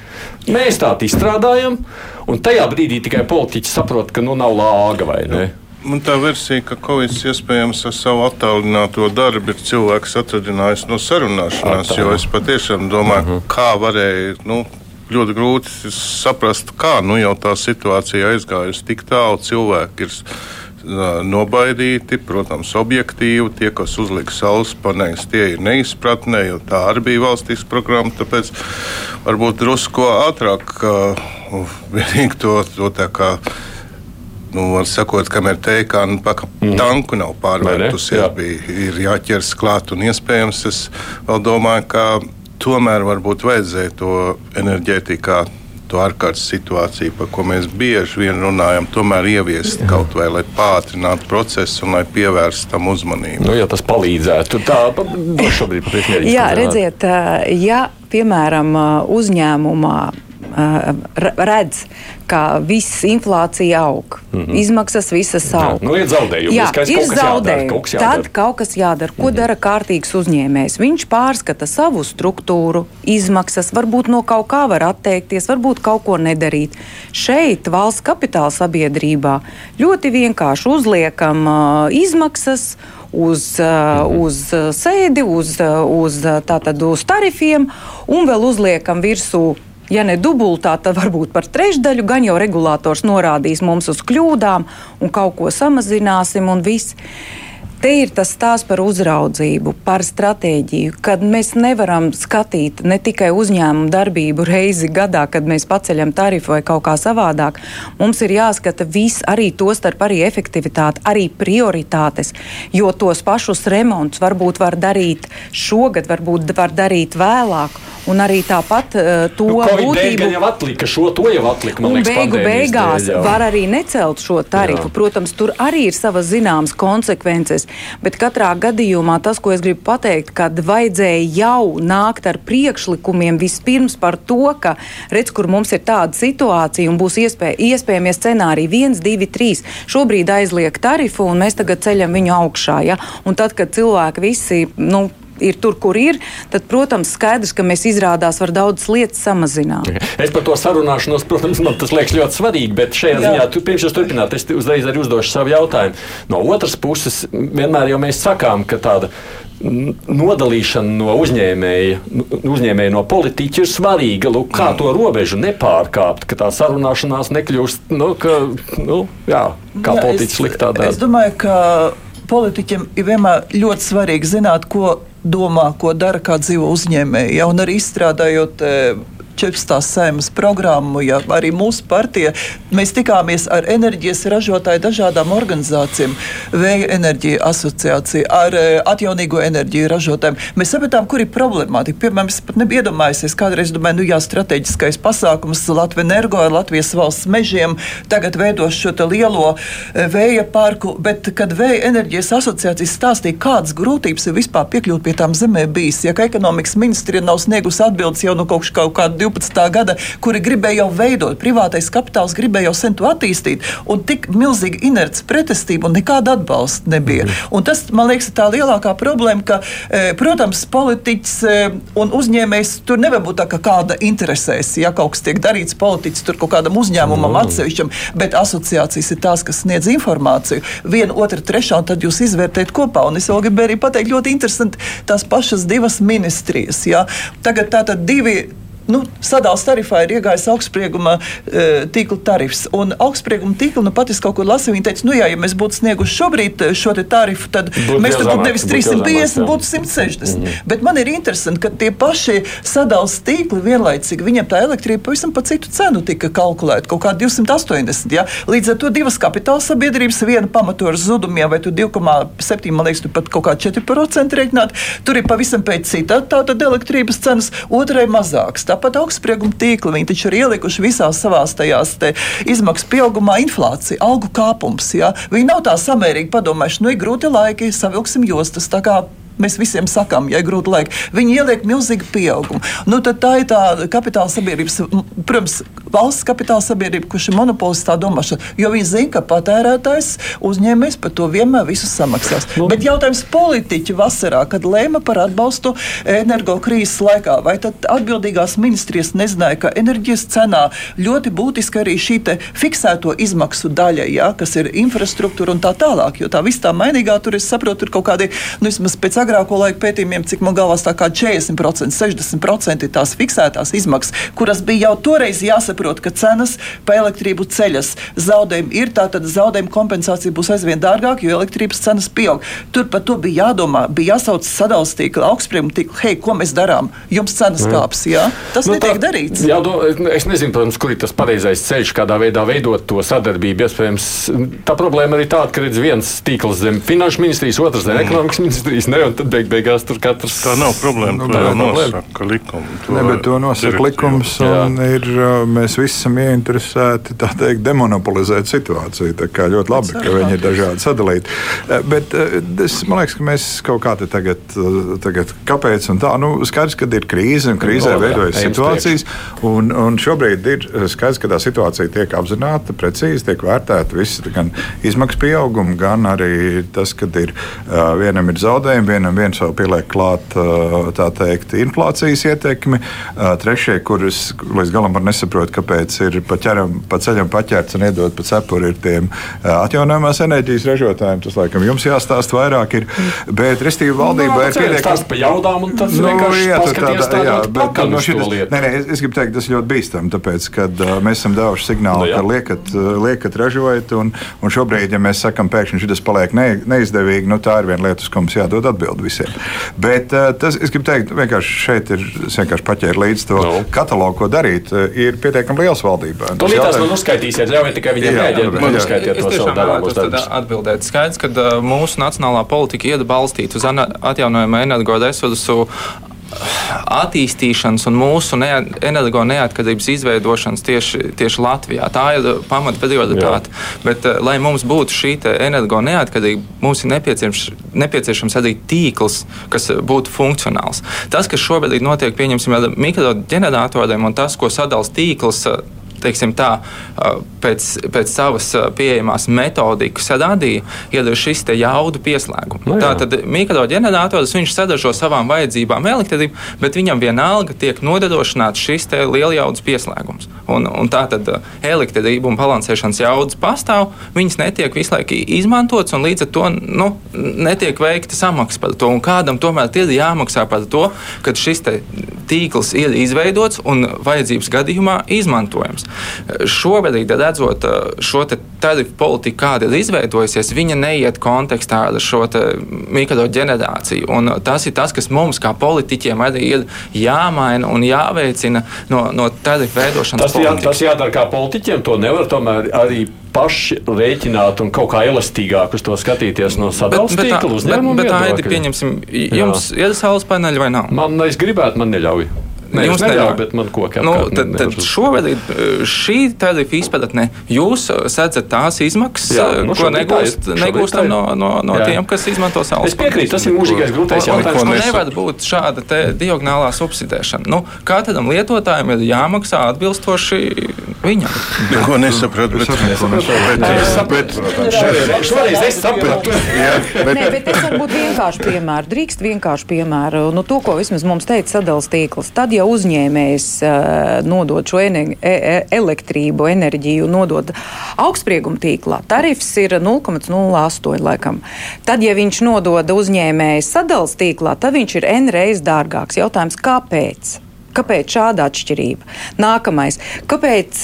Mēs tā izstrādājam, un tajā brīdī tikai politiķi saprot, ka nu nav lāga vai ne. Man tā versija, ka Covid iespējams ar savu attālināto darbu ir cilvēks atradinājis no sarunāšanās, Attāl. jo es patiešām domāju, uh mhm. -huh. kā varēja. Nu, ļoti grūti saprast, kā nu, jau tā situācija aizgājusi tik tālu. Cilvēki ir nobaidīti, protams, objektīvi. Tie, kas uzlika saules paneļus, tie ir neizpratnē, jo tā arī bija valstiska programma. Tāpēc varbūt drusku ātrāk vienīgi to, to tā kā. Nu, var sakot, kamēr teikā nu, mm. tanku nav pārvērtusies, Jā. bija, ir jāķers klāt un iespējams es vēl domāju, ka tomēr varbūt vajadzēja to enerģētikā to ārkārtas situāciju, par ko mēs bieži vien runājam, tomēr ieviest Jā. kaut vai, lai pātrinātu procesu un lai pievērstu tam uzmanību. Nu, ja tas palīdzētu, tad tā šobrīd patiešām ir. Jā, redziet, ja piemēram uzņēmumā redz, ka viss inflācija aug, mm -hmm. izmaksas visas aug. Jā, nu, ir zaudējumi. Jā, ir zaudējumi. Kaut Tad kaut kas jādara. Ko mm -hmm. dara kārtīgs uzņēmējs? Viņš pārskata savu struktūru, izmaksas, varbūt no kaut kā var atteikties, varbūt kaut ko nedarīt. Šeit valsts kapitāla sabiedrībā ļoti vienkārši uzliekam uh, izmaksas uz, uh, uz sēdi, uz, uz, tātad, uz tarifiem un vēl uzliekam virsū Ja ne dubultā, tad varbūt par trešdaļu, gan jau regulators norādīs mums uz kļūdām un kaut ko samazināsim un viss. Te ir tas stāsts par uzraudzību, par stratēģiju, kad mēs nevaram skatīt ne tikai uzņēmumu darbību reizi gadā, kad mēs paceļam tarifu vai kaut kā savādāk. Mums ir jāskata viss, arī to starp arī efektivitāte, arī prioritātes, jo tos pašus remontus varbūt var darīt šogad, varbūt var darīt vēlāk. Un arī tāpat uh, to nu, būtību jau atlika, šo to jau atlika. Un liekas, beigu beigās dēļ, var arī necelt šo tarifu. Jā. Protams, tur arī ir savas zināmas konsekvences, bet katrā gadījumā tas, ko es gribu pateikt, kad vajadzēja jau nākt ar priekšlikumiem vispirms par to, ka redz, kur mums ir tāda situācija un būs iespēja, iespējamie scenāriji 1, 2, 3. Šobrīd aizliek tarifu un mēs tagad ceļam viņu augšā. Ja? Un tad, kad cilvēki visi. Nu, ir tur, kur ir, tad, protams, skaidrs, ka mēs izrādās var daudz lietas samazināt. Es par to sarunāšanos, protams, man tas liekas ļoti svarīgi, bet šajā Jā. ziņā, tu, pirms jūs turpināt, es uzreiz arī uzdošu savu jautājumu. No otras puses, vienmēr jau mēs sakām, ka tāda nodalīšana no uzņēmēja, uzņēmēja no politiķa ir svarīga. Lūk, kā to robežu nepārkāpt, ka tā sarunāšanās nekļūst, nu, ka, nu, jā, kā jā, politiķis sliktā dara. Es domāju, ka politiķiem ir vienmēr ļoti svarīgi zināt, ko domā, ko dara kā dzīvo uzņēmēji. Ja, un arī izstrādājot e, 14. sēmas programmu, ja arī mūsu partija, mēs tikāmies ar enerģijas ražotāju dažādām organizācijām, Vēja enerģija asociācija, ar eh, atjaunīgo enerģiju ražotājiem. Mēs sapratām, kur ir problemātika. Piemēram, es pat nebiju iedomājies, kādreiz domāju, nu jā, strateģiskais pasākums Latvijas energo ar Latvijas valsts mežiem tagad veidos šo lielo eh, vēja parku, bet kad Vēja enerģijas asociācijas stāstīja, kādas grūtības ir vispār piekļūt pie tām zemēm bijis, ja ekonomikas ministrija nav sniegusi atbildes jau no kaut, kaut kāda 12. gada, kuri gribēja jau veidot, privātais kapitāls gribēja jau sen to attīstīt, un tik milzīga inerces pretestība un nekāda atbalsta nebija. -hmm. Un tas, man liekas, ir tā lielākā problēma, ka, e, protams, politiķis e, un uzņēmējs tur nevar būt tā, ka kāda interesēs, ja kaut kas tiek darīts politiķis tur kaut kādam uzņēmumam mm. atsevišķam, bet asociācijas ir tās, kas sniedz informāciju. Viena, otra, trešā, un tad jūs izvērtējat kopā. Un es vēl gribēju arī pateikt ļoti interesanti tās pašas divas ministrijas. Ja? Tagad tātad divi nu, sadalījuma tarifā ir iegājis augstsprieguma e, tīkla tarifs. Un augstsprieguma tīkla, nu, pat es kaut kur lasīju, viņi teica, nu, jā, ja mēs būtu snieguši šobrīd e, šo tarifu, tad būt mēs tur būtu nevis 350, būtu 160. Mm. Bet man ir interesanti, ka tie paši sadalījuma tīkli vienlaicīgi, viņiem tā elektrība pavisam pa citu cenu tika kalkulēta, kaut kā 280. Ja? Līdz ar to divas kapitāla sabiedrības, viena pamato ar zudumiem, vai 2,7, man liekas, tu pat kaut kā 4% reiķināt, tur ir pavisam pēc cita tātad elektrības cenas, otrai mazāks. Tā Tāpat augstsprieguma tīkli viņi taču ir ielikuši visās savās tajās izmaksu pieaugumā inflācija, algu kāpums. Ja? Viņi nav tā samērīgi padomājuši, nu ir grūti laiki, savilksim jostas. Mēs visiem sakām, ja ir grūti laiki. Viņi ieliek milzīgu pieaugumu. Nu, tā ir tā kapitāla sabiedrības, protams, valsts kapitāla sabiedrība, kurš ir monopols tā domāšana. Jo viņi zina, ka patērētājs uzņēmējs par to vienmēr visu samaksās. Nu. Bet jautājums politiķi vasarā, kad lēma par atbalstu energokrīzes laikā, vai tad atbildīgās ministrijas nezināja, ka enerģijas cenā ļoti būtiski arī šī fiksēto izmaksu daļa, ja, kas ir infrastruktūra un tā tālāk. Jo tā viss tā mainīgā tur, es saprotu, ir kaut kādi, nu, vismaz pēc agrāko laiku pētījumiem, cik man galvā tā kā 40%, 60% ir tās fiksētās izmaksas, kuras bija jau toreiz jāsaprot, ka cenas pa elektrību ceļas. Zaudējumi ir, tātad zaudējuma kompensācija būs aizvien dārgāka, jo elektrības cenas pieaug. Tur par to bija jādomā, bija jāsauc sadalījuma tīkla, augstsprieguma tīkla, hei, ko mēs darām? Jums cenas mm. kāps, jā? Tas nu, netiek tā, darīts. Jā, do, es nezinu, protams, kur ir tas pareizais ceļš, kādā veidā veidot to sadarbību. Iespējams, tā problēma arī tāda, ka redz viens tīkls zem finanšu ministrijas, otrs zem ekonomikas ministrijas. Ne, tad beig beigās tur katrs. Tā nav problēma. Nu, tā jau nosaka likums. Ne, bet to nosaka likums. Ir, mēs visi esam ieinteresēti teikt, demonopolizēt situāciju. Tā kā ļoti labi, ka viņi ir dažādi sadalīti. Bet es, man liekas, ka mēs kaut kā te tagad, tagad kāpēc un tā, nu, skaidrs, ka ir krīze un krīzē no, veidojas situācijas. Un, un šobrīd ir skaidrs, ka tā situācija tiek apzināta, precīzi tiek vērtēta visi gan izmaksu pieaugumi, gan arī tas, ka ir, vienam ir zaudējumi, vienam vienam viens vēl pieliek klāt teikt, inflācijas ietekmi, trešie, kurus līdz galam var nesaprot, kāpēc ir pa, ķeram, pa ceļam paķerts un iedot pa cepuri ir tiem atjaunojumās enerģijas ražotājiem. Tas, laikam, jums jāstāsta vairāk. Ir, bet, restīvi, valdība nu, ir pietiekami. Par jaudām un tas nu, jā, tāda, jā, bet, no šitas, nē, nē, es, es gribu teikt, tas ļoti bīstam, tāpēc, kad uh, mēs esam devuši signālu, no, ka liekat, liekat ražojat, un, un šobrīd, ja mēs sakam, pēkšņi šis paliek ne, neizdevīgi, nu, tā ir viena lieta, uz ko mums jādod atbildi visiem. Bet uh, tas, es gribu teikt, vienkārši šeit ir vienkārši paķēri līdz to no. katalogu, ko darīt. Uh, ir pietiekami liels valdībā. To līdz tās man uzskaitīsiet, ļaujiet tikai viņiem mēģināt. Man uzskaitiet to savu darbu. Atbildēt skaidrs, ka mūsu nacionālā politika iet balstīt uz atjaunojumu energoresursu attīstīšanas un mūsu ne, energo neatkarības izveidošanas tieši, tieši Latvijā. Tā ir pamata prioritāte. Bet, eh, lai mums būtu šī energo neatkarība, mums ir nepieciešams, nepieciešams arī tīkls, kas būtu funkcionāls. Tas, kas šobrīd notiek, pieņemsim, ar mikroģeneratoriem un tas, ko sadalās tīkls teiksim, tā, pēc, pēc savas pieejamās metodikas radīja, ir šis jaudu pieslēgums. No, nu jā. Tātad mikroģenerators viņš sadažo savām vajadzībām elektrību, bet viņam vienalga tiek nodrošināts šis lieljaudas pieslēgums. Un, un tā tad elektrība un balansēšanas jaudas pastāv, viņas netiek visu laiku izmantotas, un līdz ar to nu, netiek veikta samaksa par to. Un kādam tomēr ir jāmaksā par to, ka šis tīkls ir izveidots un vajadzības gadījumā izmantojams. Šobrīd, redzot šo tarifu politiku, kāda ir izveidojusies, viņa neiet kontekstā ar šo mikroģenerāciju. Un tas ir tas, kas mums, kā politiķiem, arī ir jāmaina un jāveicina no, no tarifu veidošanas. Tas, jā, tas jādara kā politiķiem, to nevar tomēr arī paši rēķināt un kaut kā elastīgāk uz to skatīties no sadalījuma tīkla uzņēmuma. Bet, bet, bet tā ir, pieņemsim, jums Jā. ir saules paneļi vai nav? Man, es gribētu, man neļauj. Ne, jums neļauj, bet man koka nu, tad, tad šobrīd eh, šī tarifa izpratne, jūs sedzat tās izmaksas, Jā, nu, ko negūst, negūstam no, no, no Jā. tiem, kas izmanto saules. Es piekrītu, tas ir mūžīgais grūtais jautājums. Un nevar būt šāda diagonālā subsidēšana. Nu, katram lietotājam ir jāmaksā atbilstoši viņam. Neko nesapratu, bet, bet, bet šoreiz es sapratu. Bet... Nē, bet es varbūt vienkārši piemēru, drīkst vienkārši piemēru, nu to, ko vismaz mums teica sadals tīkls. Tad, ja uzņēmējs nodod šo ene, e, e, elektrību, enerģiju, nodod augstsprieguma tīklā, tarifs ir 0,08 laikam. Tad, ja viņš nodod uzņēmējas sadals tīklā, tad viņš ir N reizes dārgāks. Jautājums, kāpēc? Kāpēc šāda atšķirība? Nākamais. Kāpēc,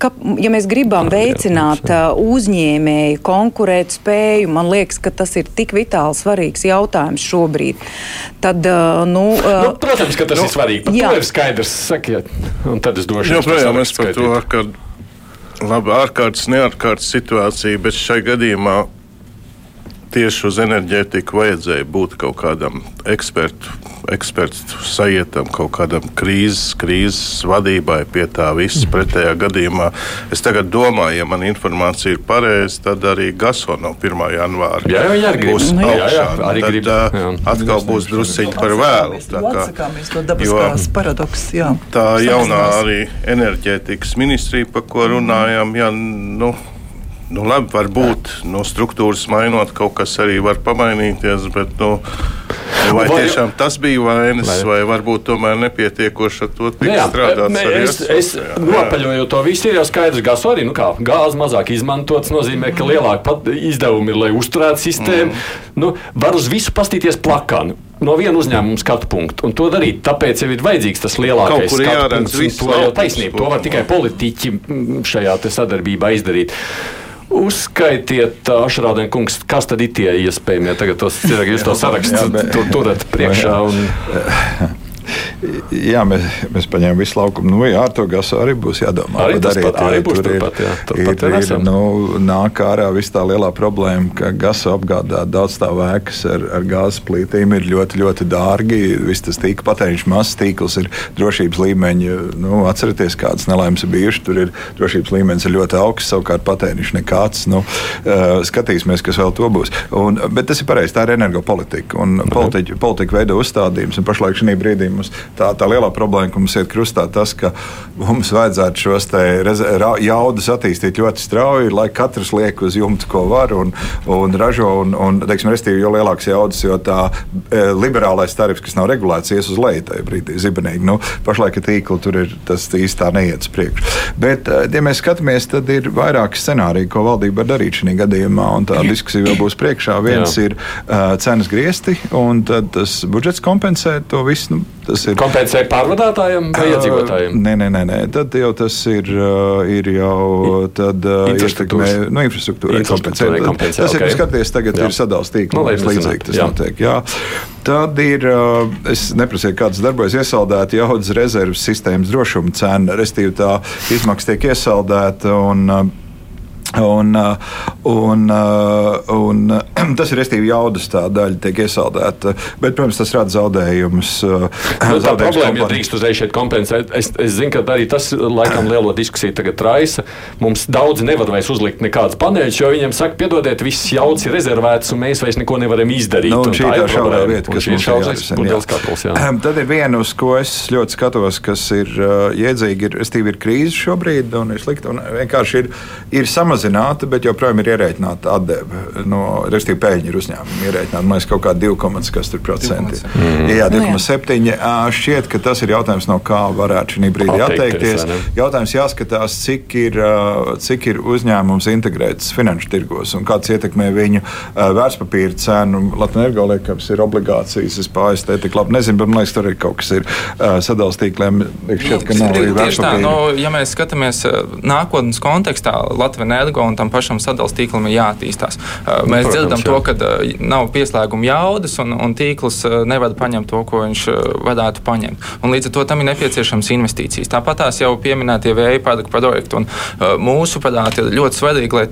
ka, ja mēs gribam veicināt uzņēmēju konkurēt spēju, man liekas, ka tas ir tik vitāli svarīgs jautājums šobrīd. Tad, nu, nu, protams, ka tas nu, ir svarīgi. Par jā. ir skaidrs. Sakiet, un tad es došu jums joprojām es par to, ka labi, ārkārtas, neārkārtas situācija, bet šai gadījumā tieši uz enerģētiku vajadzēja būt kaut kādam ekspertu, ekspertu sajietam, kaut kādam krīzes, krīzes vadībai pie tā viss. Pretējā gadījumā es tagad domāju, ja man informācija ir pareiza, tad arī GASO no 1. janvāra jā, jā, būs nu, augšā. Jā, jā, arī tad grib, jā. atkal būs drusciņi par vēlu. Tā kā, jo, paradoks, jā. tā jaunā arī enerģētikas ministrija, par ko runājām, jā, nu, Nu, labi, varbūt no struktūras mainot, kaut kas arī var pamainīties, bet nu, nu vai, vai tiešām tas bija vainas, vai, vai varbūt tomēr nepietiekoši ar to tika strādāts? Ne, es, es nopaļoju to visu, ir jau skaidrs, gāzes arī, nu kā, gāzes mazāk izmantots, nozīmē, ka lielāka izdevumi ir, lai uzturētu sistēmu. Mm. Nu, var uz visu pastīties plakānu no viena uzņēmuma skatu punkta. Un to darīt, tāpēc jau ir vajadzīgs tas lielākais skatu punkts. To jau taisnība. To var tikai politiķi šajā sadarbībā izdarīt. Uzskaitiet, Ašrādien kungs, kas tad ir tie iespējamie tagad tos jūs to sarakstu tur turat priekšā. Un... Jā, mēs, mēs paņēmām visu laukumu. Nu, jā, ar to gasu arī būs jādomā. Arī tas pat, arī būs tur pat, jā. Tur ir, pat ir, nu, nāk ārā viss tā lielā problēma, ka gasu apgādā daudz tā vēkas ar, ar gāzes plītīm ir ļoti, ļoti dārgi. Viss tas tīkla patēriņš mazs tīkls ir drošības līmeņi. Nu, atcerieties, kādas nelaimes ir bijušas. Tur ir drošības līmenis ir ļoti augsts, savukārt patēriņš nekāds. Nu, uh, skatīsimies, kas vēl to būs. Un, bet tas ir pareizi, tā ir energopolitika. Un politiķi, politika veido uzstādījumus, un pašlaik šī brīdī mums tā, tā lielā problēma, ka mums iet krustā tas, ka mums vajadzētu šos jaudas attīstīt ļoti strauji, lai katrs liek uz jumta, ko var un, un ražo. Un, un, teiksim, restīvi, jo lielāks jaudas, jo tā e, liberālais tarifs, kas nav regulēts, ies uz leju tajā brīdī zibenīgi. Nu, pašlaik ir tīkli, tur ir tas īstā neiet uz priekšu. Bet, e, ja mēs skatāmies, tad ir vairāki scenāriji, ko valdība var darīt šajā gadījumā, un tā diskusija vēl būs priekšā. Viens Jā. ir uh, cenas griezti, un tad tas budžets kompensē to visu. Nu, tas ir kompensē pārvadātājiem vai iedzīvotājiem? Nē, nē, nē, nē. tad jau tas ir, ir jau tad, infrastruktūrai. Nu, infrastruktūrai kompensē. kompensē. Tas okay. ir, skaties, tagad jā. ir sadalījums tīkls, nu, līdzīgi tas jā. notiek. Jā. Tad ir, es neprasīju, kādas darbojas iesaldēta jaudas rezerves sistēmas drošuma cena, respektīvi tā izmaksa tiek iesaldēta. Un, Un, uh, un, uh, un, uh, tas ir restīvi jaudas tā daļa, tiek iesaldēta. Bet, protams, tas rada zaudējumus. Nu, tā problēma, ja drīkst uzreiz šeit kompensēt, es, es zinu, ka arī tas laikam lielo diskusiju tagad raisa. Mums daudzi nevar vairs uzlikt nekādas paneļus, jo viņiem saka, piedodiet, viss jaudas ir rezervēts un mēs vairs neko nevaram izdarīt. Nu, šī ir tā šaurā vieta, kas ir šaurā. Tad ir viena, uz ko es ļoti skatos, kas ir uh, jēdzīgi, ir, ir krīze šobrīd un ir slikti. Un vienkārši ir, ir samazināts samazināta, bet joprojām ir ierēķināta atdeve. No, Respektīvi, peļņa ir uzņēmuma ierēķināta. Man liekas, kaut kā 2,7%. Mm. Jā, 2,7%. Nu, šķiet, ka tas ir jautājums, no kā varētu šī brīdī atteikties. Jautājums jāskatās, cik ir, cik ir uzņēmums integrēts finanšu tirgos un kāds ietekmē viņu vērtspapīra cenu. Latvijas liekams ir obligācijas, es pārējais te tik labi nezinu, bet man liekas, tur ir kaut kas ir sadalījums tīkliem. Šķiet, ka nav arī vērtspapīra. No, nu, ja mēs skatāmies nākotnes kontekstā, Latvijas energo un tam pašam sadalījuma tīklam ir jāattīstās. Mēs Protams, dzirdam jā. to, ka nav pieslēguma jaudas un, un tīkls nevar paņemt to, ko viņš varētu paņemt. Un līdz ar to tam ir nepieciešams investīcijas. Tāpat tās jau pieminētie vēja parku projekti. Un, uh, mūsuprāt, ir ļoti svarīgi, lai,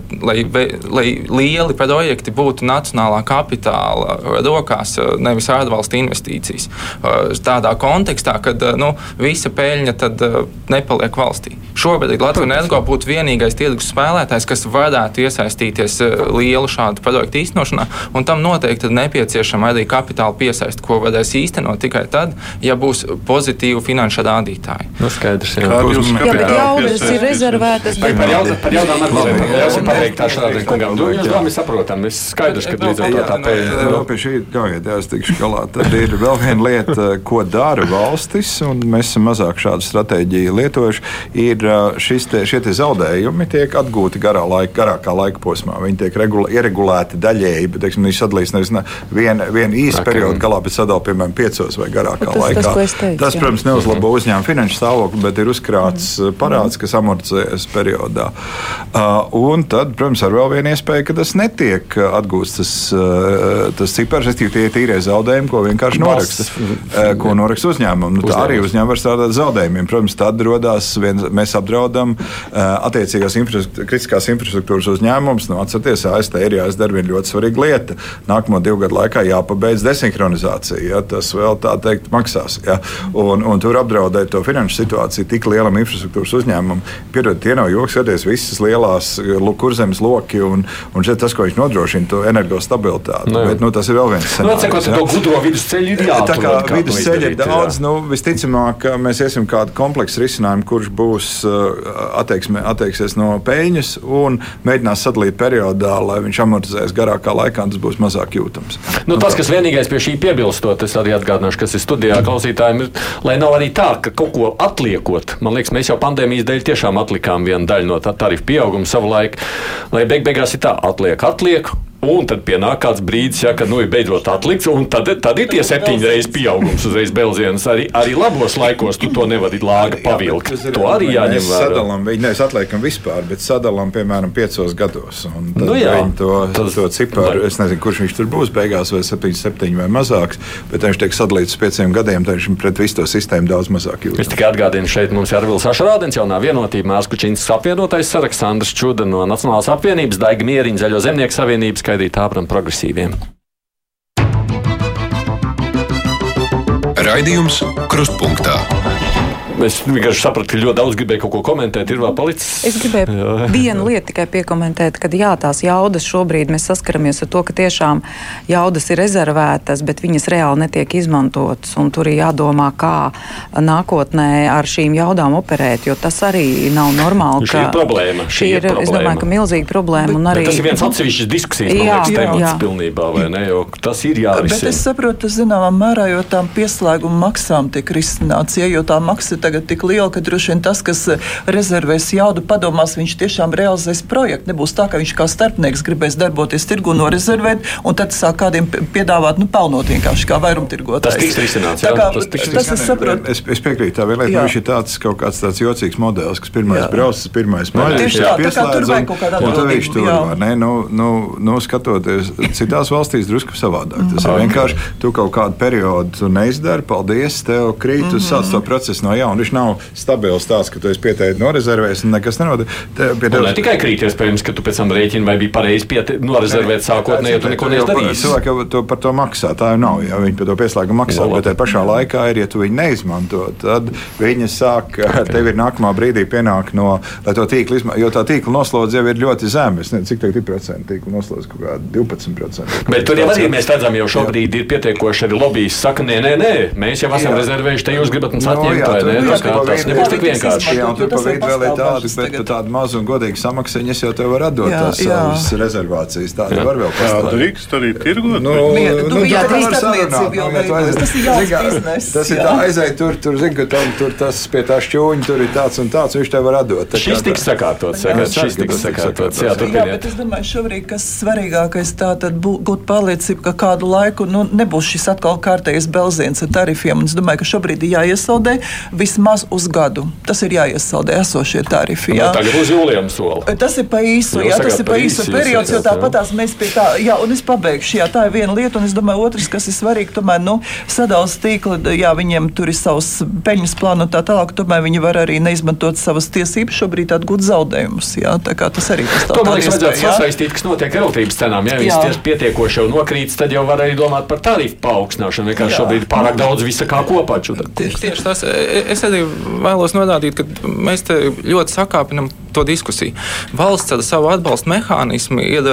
lai, lai lieli projekti būtu nacionālā kapitāla rokās, nevis ārvalstu investīcijas. Uh, tādā kontekstā, kad uh, nu, visa peļņa tad, uh, nepaliek valstī. Šobrīd Latvijas energo būtu vienīgais tirgus spēlētājs, kas varētu iesaistīties uh, lielu šādu projektu īstenošanā, un tam noteikti ir nepieciešama arī kapitāla piesaiste, ko varēs īstenot tikai tad, ja būs pozitīvi finanšu rādītāji. Nu, skaidrs, jā. Kā jūs bet jaudas ir rezervētas. Bet par jaudām par jaudām atbildēm. Jāsim pateikt tā šādi kungam. Nu, jūs labi saprotam, es skaidrs, ka līdz ar to tā pēļņa. Vēl pie šī, ļaujiet, es tikšu galā. Tad ir vēl viena lieta, ko dara valstis, un mēs esam mazāk šādu stratēģiju lietojuši, ir šis te, šie te zaudējumi tiek atgūti garā laika, garākā laika posmā. Viņi tiek regula, ieregulēti daļēji, bet, teiksim, viņi sadalīs nevis vienu vien īsu periodu galā, bet sadalīt, piemēram, piecos vai garākā tas, laikā. Tas, teicu, tas protams, neuzlabo uzņēmumu finanšu stāvokli, bet ir uzkrāts mm. parāds, kas amortizējas periodā. Uh, un tad, protams, ar vēl vienu iespēju, ka tas netiek atgūts tas, uh, tas cipars, respektīvi tie tīrie zaudējumi, ko vienkārši noraksta, uh, ko noraksta uzņēmumu. Nu, tā arī uzņēmumi var strādāt zaudējumiem. Protams, tad radās viens, mēs apdraudam attiecīgās infrastruktūras, kritiskās infrastruktūras uzņēmumus. Nu, atcerieties, ASV ir jāizdara viena ļoti svarīga lieta. Nākamo divu gadu laikā jāpabeidz desinhronizācija. Ja, tas vēl tā teikt maksās. Ja, un, un tur apdraudēt to finanšu situāciju tik lielam infrastruktūras uzņēmumam. Piedod, tie nav joks, skaties, visas lielās kurzemes loki un, un šeit tas, ko viņš nodrošina, to energostabilitāti. Nu, Bet, nu, tas ir vēl viens nu. Nu, ja. to gudro vidusceļu ir jāatrod. Tā kā vidusceļa ir daudz, nu, visticamāk, mēs iesim kādu kompleksu risinājumu, kurš būs attieksme, attieksies no peļņas un mēģinās sadalīt periodā, lai viņš amortizēs garākā laikā, tas būs mazāk jūtams. Nu, tas, kas vienīgais pie šī piebilstot, es arī atgādināšu, kas ir studijā klausītājiem, ir, lai nav arī tā, ka kaut ko atliekot. Man liekas, mēs jau pandēmijas dēļ tiešām atlikām vienu daļu no tā tarifu pieauguma savulaik, lai beig beigās ir tā, atliek, atliek, Un tad pienāk kāds brīdis, ja, kad nu, ir beidzot atlikts, un tad, tad ir tie septiņi reizes pieaugums uzreiz Belzienas. Arī, arī labos laikos tu to nevari lāga pavilkt. Jā, to arī jāņem vērā. Sadalām, viņi nevis atliekam vispār, bet sadalām, piemēram, piecos gados. Nu, jā, to, tas, to ciparu, es nezinu, kurš viņš tur būs beigās, vai 7, 7 vai mazāks, bet viņš tiek sadalīts uz pieciem gadiem, tad viņš pret visu to sistēmu daudz mazāk jūtas. Es tikai atgādinu, šeit mums ir Arvils Ašrādens, jaunā vienotība, Mārkučins apvienotais saraksts, Andrs Čuda no Nacionālās apvienības, Daiga Mieriņa, Zaļo zemnieku savienības skaidīt ābram progresīviem. Raidījums Krustpunktā. Es vienkārši sapratu, ka ļoti daudz gribēju kaut ko komentēt. Ir vēl palicis. Es gribēju jā. vienu lietu tikai piekomentēt, ka jā, tās jaudas šobrīd mēs saskaramies ar to, ka tiešām jaudas ir rezervētas, bet viņas reāli netiek izmantotas. Tur ir jādomā, kā nākotnē ar šīm jaudām operēt, jo tas arī nav normāli. Šī ir problēma. Šī ir, problēma. es domāju, ka milzīga problēma. Bet, arī, tas ir viens atsevišķs diskusijas jā, liekas, temats jā. pilnībā, vai ne? Jo tas ir jārisina. Bet es saprotu, zināmā mērā, jo tām pieslēguma maksām tiek risināts, ja, jo tā maksa tagad tik liela, ka droši vien tas, kas eh, rezervēs jaudu, padomās, viņš tiešām realizēs projektu. Nebūs tā, ka viņš kā starpnieks gribēs darboties tirgu, norezervēt, un tad sāk kādiem piedāvāt, nu, pelnot vienkārši kā vairumtirgotājs. Tas tiks risināts, jā. Kā, tas, tiks tas es saprotu. Es, es piekrītu, tā vēl lieta, viņš ir tāds kaut kāds tāds jocīgs modelis, kas pirmais jā. brauc, pirmais tur vajag kaut kādā un tad viņš tur var, ne, nu, nu, nu, skatoties, citās valstīs drusku savādāk. Tas ir vienkārši, tu kaut kādu periodu neizdari, paldies, tev krīt, tu sāc to procesu no jauna viņš nav stabils tāds, ka tu esi pieteikti norezervējis un nekas nenotiek. Te, ne tikai krīt, iespējams, ka tu pēc tam rēķini vai bija pareizi norezervēt sākotnēji, ja tu neko neizdarīsi. Cilvēki jau to, par to maksā, tā jau nav, ja viņi par to pieslēgumu maksā, no, bet tajā pašā laikā ir, ja tu viņu neizmanto, tad viņi sāk, tev ir nākamā brīdī pienāk no, to tīklu izmanto, jo tā tīkla noslodze jau ir ļoti zema. Es nezinu, cik tagad ir procenti tīkla noslodze, kaut kā 12%. Bet tur jau arī mēs redzam, jau šobrīd ir pietiekoši arī lobbyis saka, nē, nē, nē, mēs jau esam rezervējuši, te jūs gribat mums atņemt, vai ne? jā, kā tas nebūs tik vienkārši. Jā, tur pa vidu vēl ir tādi, bet par tādu mazu un godīgu samaksaņu es jau tev varu atdot tās savas rezervācijas. Tāda var vēl pastāvēt. Drīkst arī tirgot. Nu, nu, jā, drīkst apliecību. Tas ir jauns biznes. Tas ir tā aizai tur, tur, zin, ka tam tur tas pie tā šķūņa tur ir tāds un tāds, viņš tev var atdot. Šis tiks sakārtots, šis tiks sakārtots. Jā, bet es domāju, šobrīd, kas svarīgākais tā tad būt pārliecība, ka kādu laiku nu, nebūs šis atkal kārtējais belziens ar tarifiem. Un es domāju, ka šobrīd ir jāiesaldē vismaz uz gadu. Tas ir jāiesaldē esošie tarifi. Jā. Nu, tagad būs jūlijam soli. Tas ir pa īsu, jā, tas ir pa īsu periods, jo tāpatās mēs pie tā, jā, un es pabeigšu, jā, tā ir viena lieta, un es domāju, otrs, kas ir svarīgi, tomēr, nu, sadals tīkli, jā, viņiem tur ir savs peļņas plānu un tā tālāk, tomēr viņi var arī neizmantot savas tiesības šobrīd atgūt zaudējumus, jā, tā kā tas arī tas tā. To, man liekas, vajadzētu sasaistīt, kas notiek ar elektrības cenām, ja viņas pietiekoši jau nokrītas, tad jau var arī domāt par tarifu paaugstināšanu, vienkārši šobrīd pārāk daudz visa kā kopā. Tieši, tieši tas, e, es arī vēlos norādīt, ka mēs te ļoti sakāpinam to diskusiju. Valsts ar savu atbalstu mehānismu ir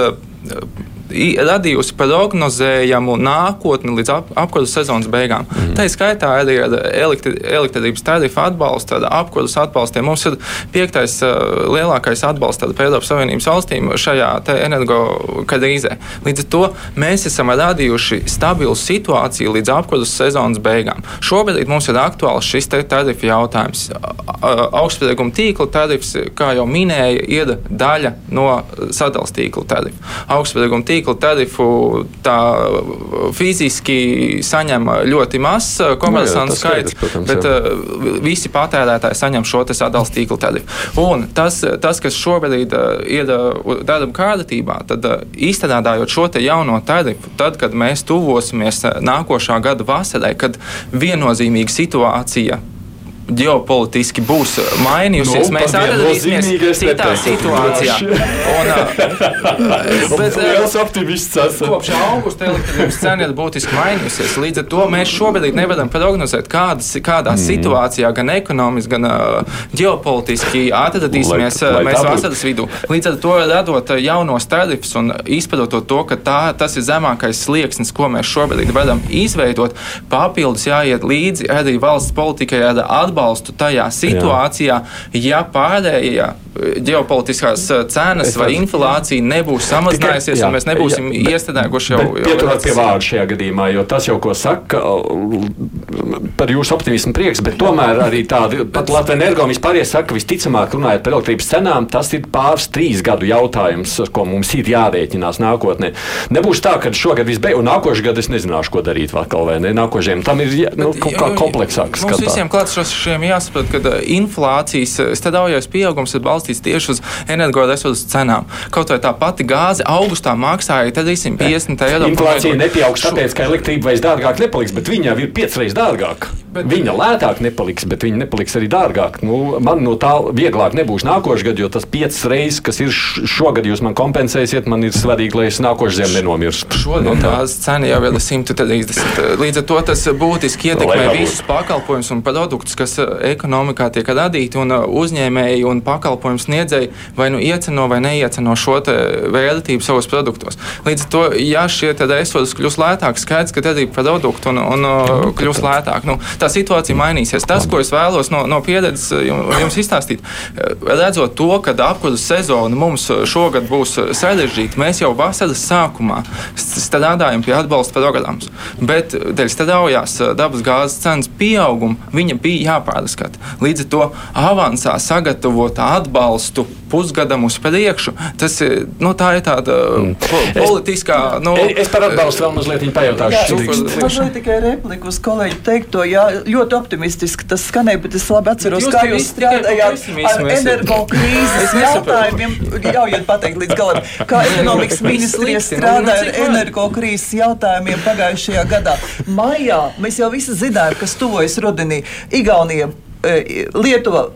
radījusi prognozējamu nākotni līdz ap, apkurses sezonas beigām. Mm. Tā ir skaitā arī ar elektri, elektrības tarifu atbalstu, ar apkurses atbalstiem. Mums ir piektais uh, lielākais atbalsts Eiropas Savienības valstīm šajā energo krīzē. Līdz ar to mēs esam radījuši stabilu situāciju līdz apkurses sezonas beigām. Šobrīd mums ir aktuāls šis tarifu jautājums. Augstsprieguma tīkla tarifs, kā jau minēja, ir daļa no sadalījuma tīkla tarifa. Augstsprieguma tīkla tīkla tarifu tā fiziski saņem ļoti mazs uh, komersantu skaits, protams, bet jā. Uh, visi patērētāji saņem šo sadalījuma tīkla tarifu. Un tas, tas kas šobrīd uh, ir darba kārtībā, tad īstenādājot šo jauno tarifu, tad, kad mēs tuvosimies nākošā gada vasarai, kad viennozīmīga situācija ģeopolitiski būs mainījusies. Nu, mēs atradīsimies citā situācijā. Un, bet, liels optimists esam. Kopš augusta elektrības cena ir būtiski mainījusies. Līdz ar to mēs šobrīd nevaram prognozēt, kādas, kādā mm. situācijā gan ekonomiski, gan uh, ģeopolitiski atradīsimies lai, lai mēs vasaras vidū. Līdz ar to radot jaunos tarifus un izprotot to, ka tā, tas ir zemākais slieksnis, ko mēs šobrīd varam izveidot, papildus jāiet līdzi arī valsts politikai ar atbalstu atbalstu tajā situācijā, Jā. ja pārējie ģeopolitiskās eh, cenas vai inflācija nebūs samazinājusies, jā, un mēs nebūsim iestrādājuši jau. Pieturēt pie vārda šajā gadījumā, jo tas jau, ko saka, par jūsu optimismu prieks, bet tomēr arī tādi, pat Latvijas energo vispār iesaka, visticamāk, runājot par elektrības cenām, tas ir pāris trīs gadu jautājums, ar ko mums ir jārēķinās nākotnē. Nebūs tā, ka šogad viss beigas, un nākošais gads es nezināšu, ko darīt vēl vai ne. Nākošajam tam ir nu, kaut kā kompleksāks. Mums skatā. visiem klātsošiem jāsaprot, ka uh, inflācijas uh, stradaujais pieaugums ir balstīts tieši uz energoresursu cenām. Kaut vai tā pati gāze augustā maksāja 350 eiro. Inflācija nepieaugs tāpēc, ka elektrība vairs dārgāk nepaliks, bet viņa jau ir piecreiz dārgāka. Bet, viņa lētāk nepaliks, bet viņa nepaliks arī dārgāk. Nu, man no tā vieglāk nebūs nākošais gads, jo tas piecas reizes, kas ir šogad, jūs man kompensēsiet, man ir svarīgi, lai es nākošais ziemu nenomirstu. Šodien no tās cena jau ir 130. Līdz ar to tas būtiski ietekmē visus pakalpojumus un produktus, kas uh, ekonomikā tiek radīti, un uh, uzņēmēji un pakalpojumu sniedzēji vai nu ieceno vai neieceno šo vērtību savos produktos. Līdz ar to, ja šie resursi kļūs lētāki, skaidrs, ka arī produkti un, un, un uh, kļūs lētāk. Nu, tā situācija mainīsies. Tas, ko es vēlos no, no pieredzes eh, jums izstāstīt, eh, redzot to, ka apkurses sezona mums eh, šogad būs sarežģīta, mēs jau vasaras sākumā strādājam pie atbalsta programmas. Bet dēļ straujās dabas gāzes cenas pieauguma viņa bija jāpārskata. Līdz ar to avansā sagatavot atbalstu pusgadam uz priekšu. Tas ir, nu, tā ir tāda mm. po politiskā. Nu, es par atbalstu vēl mazliet pajautāšu. Mazliet tikai repliku uz kolēģi teikto. Jā, ļoti optimistiski tas skanēja, bet es labi atceros, kā jūs strādājāt ar energo krīzes jautājumiem. Ļaujiet pateikt līdz galam, kā ekonomikas ministrija strādāja ar energo krīzes jautājumiem pagājušajā gadā. Maijā mēs jau visi zinājām, kas tuvojas rudenī. Igaunija, e, Lietuva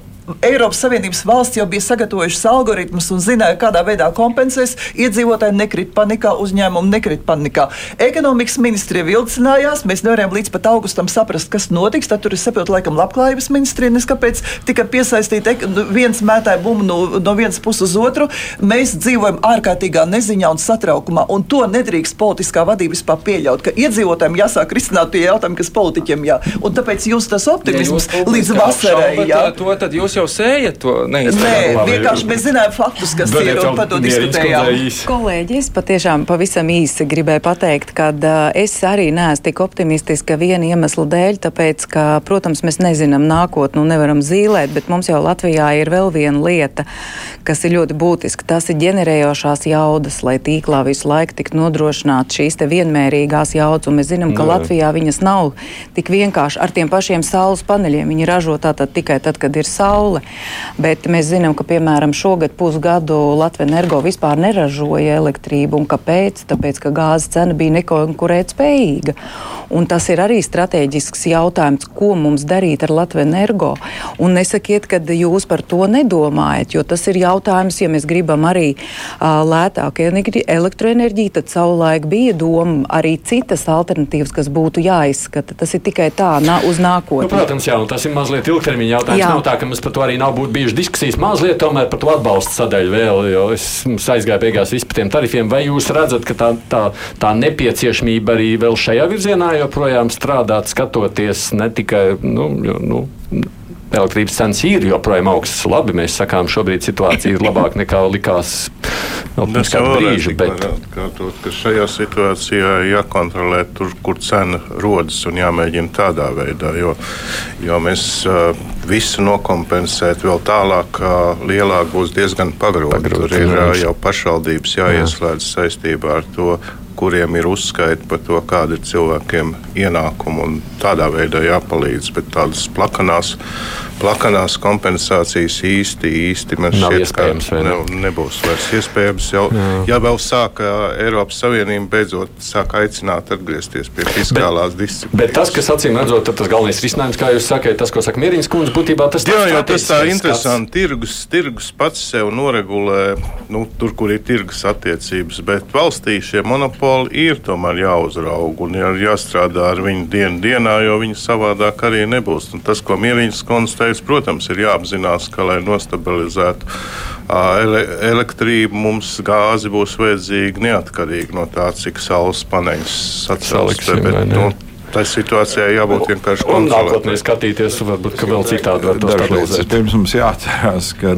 Eiropas Savienības valsts jau bija sagatavojušas algoritmus un zināja, kādā veidā kompensēs. Iedzīvotāji nekrit panikā, uzņēmumi nekrit panikā. Ekonomikas ministrija vilcinājās, mēs nevarējām līdz pat augustam saprast, kas notiks. Tad tur ir saprotu, laikam, labklājības ministrija, neskapēc tika piesaistīta nu, viens mētāja bumbu no, no vienas puses uz otru. Mēs dzīvojam ārkārtīgā neziņā un satraukumā, un to nedrīkst politiskā vadība vispār pieļaut, ka iedzīvotājiem jāsāk risināt tie jautājumi, kas politiķiem jā. Un tāpēc jūs tas optimisms ja jūs līdz vasarai. Jā, to jau sējat to neizdarīt. Nē, vienkārši mēs zinājām faktus, kas ir un par to diskutējām. Kolēģi, es patiešām pavisam īsi gribēju pateikt, ka es arī neesmu tik optimistiska viena iemesla dēļ, tāpēc, ka, protams, mēs nezinām nākotnu un nevaram zīlēt, bet mums jau Latvijā ir vēl viena lieta, kas ir ļoti būtiska. Tas ir ģenerējošās jaudas, lai tīklā visu laiku tiktu nodrošināt šīs te vienmērīgās jaudas, un mēs zinām, ka Nē. Latvijā viņas nav tik vienkārši ar tiem pašiem saules paneļiem. Viņi ražo tātad tikai tad, kad ir saule. Bet mēs zinām, ka piemēram šogad pusgadu Latvija energo vispār neražoja elektrību. Kāpēc? Tāpēc, ka gāzes cena bija nekonkurētspējīga. Un tas ir arī strateģisks jautājums, ko mums darīt ar Latviju energo. Un nesakiet, ka jūs par to nedomājat, jo tas ir jautājums, ja mēs gribam arī uh, lētāku elektroenerģiju, tad savulaik bija doma arī citas alternatīvas, kas būtu jāizskata. Tas ir tikai tā, nā, uz nākotni. Nu, protams, jā, tas ir mazliet ilgtermiņa jautājums. Jā. Nav tā, ka mums par to arī nav bijušas diskusijas. Mazliet tomēr par to atbalstu sadaļu vēl, jo es aizgāju beigās vispār tiem tarifiem. Vai jūs redzat, ka tā, tā, tā nepieciešamība arī vēl šajā virzienā joprojām strādāt, skatoties ne tikai. Nu, nu, Elektrības cenas ir joprojām augstas. Labi, mēs sakām, šobrīd situācija ir labāka nekā likās pirms kāda brīža. Bet... Atkārtot, ka šajā situācijā jākontrolē tur, kur cena rodas un jāmēģina tādā veidā, jo, jo mēs uh, visu nokompensēt vēl tālāk, uh, lielāk būs diezgan pagrūti. Tur ir uh, jau pašvaldības jāieslēdz saistībā ar to kuriem ir uzskaita par to, kāda ir cilvēkiem ienākuma un tādā veidā jāpalīdz. Bet tādas plakanās, plakanās kompensācijas īsti, īsti man Nav šķiet, ka ne, nebūs vairs iespējams. Jau, Jā. ja vēl sāka Eiropas Savienība beidzot sāk aicināt atgriezties pie fiskālās disciplīnas. Bet tas, kas acīm redzot, tas galvenais risinājums, kā jūs sakāt, tas, ko saka Mierīņas kundze, būtībā tas Jā, jo tas tā interesanti. Tirgus, tirgus pats sev noregulē, nu, tur, kur ir tirgus attiecības, bet valstī šie monopoli ir tomēr jāuzrauga un jā, jāstrādā ar viņu dienu dienā, jo viņi savādāk arī nebūs. Un tas, ko Mierīņš konstatēs, protams, ir jāapzinās, ka, lai nostabilizētu ele elektrību, mums gāzi būs vajadzīga neatkarīgi no tā, cik saules paneļus sacelsties tai situācijai jābūt vienkārši kontrolētai. Nākotnē skatīties, varbūt vēl citādi var to stabilizēt. Pirms mums jāatcerās, ka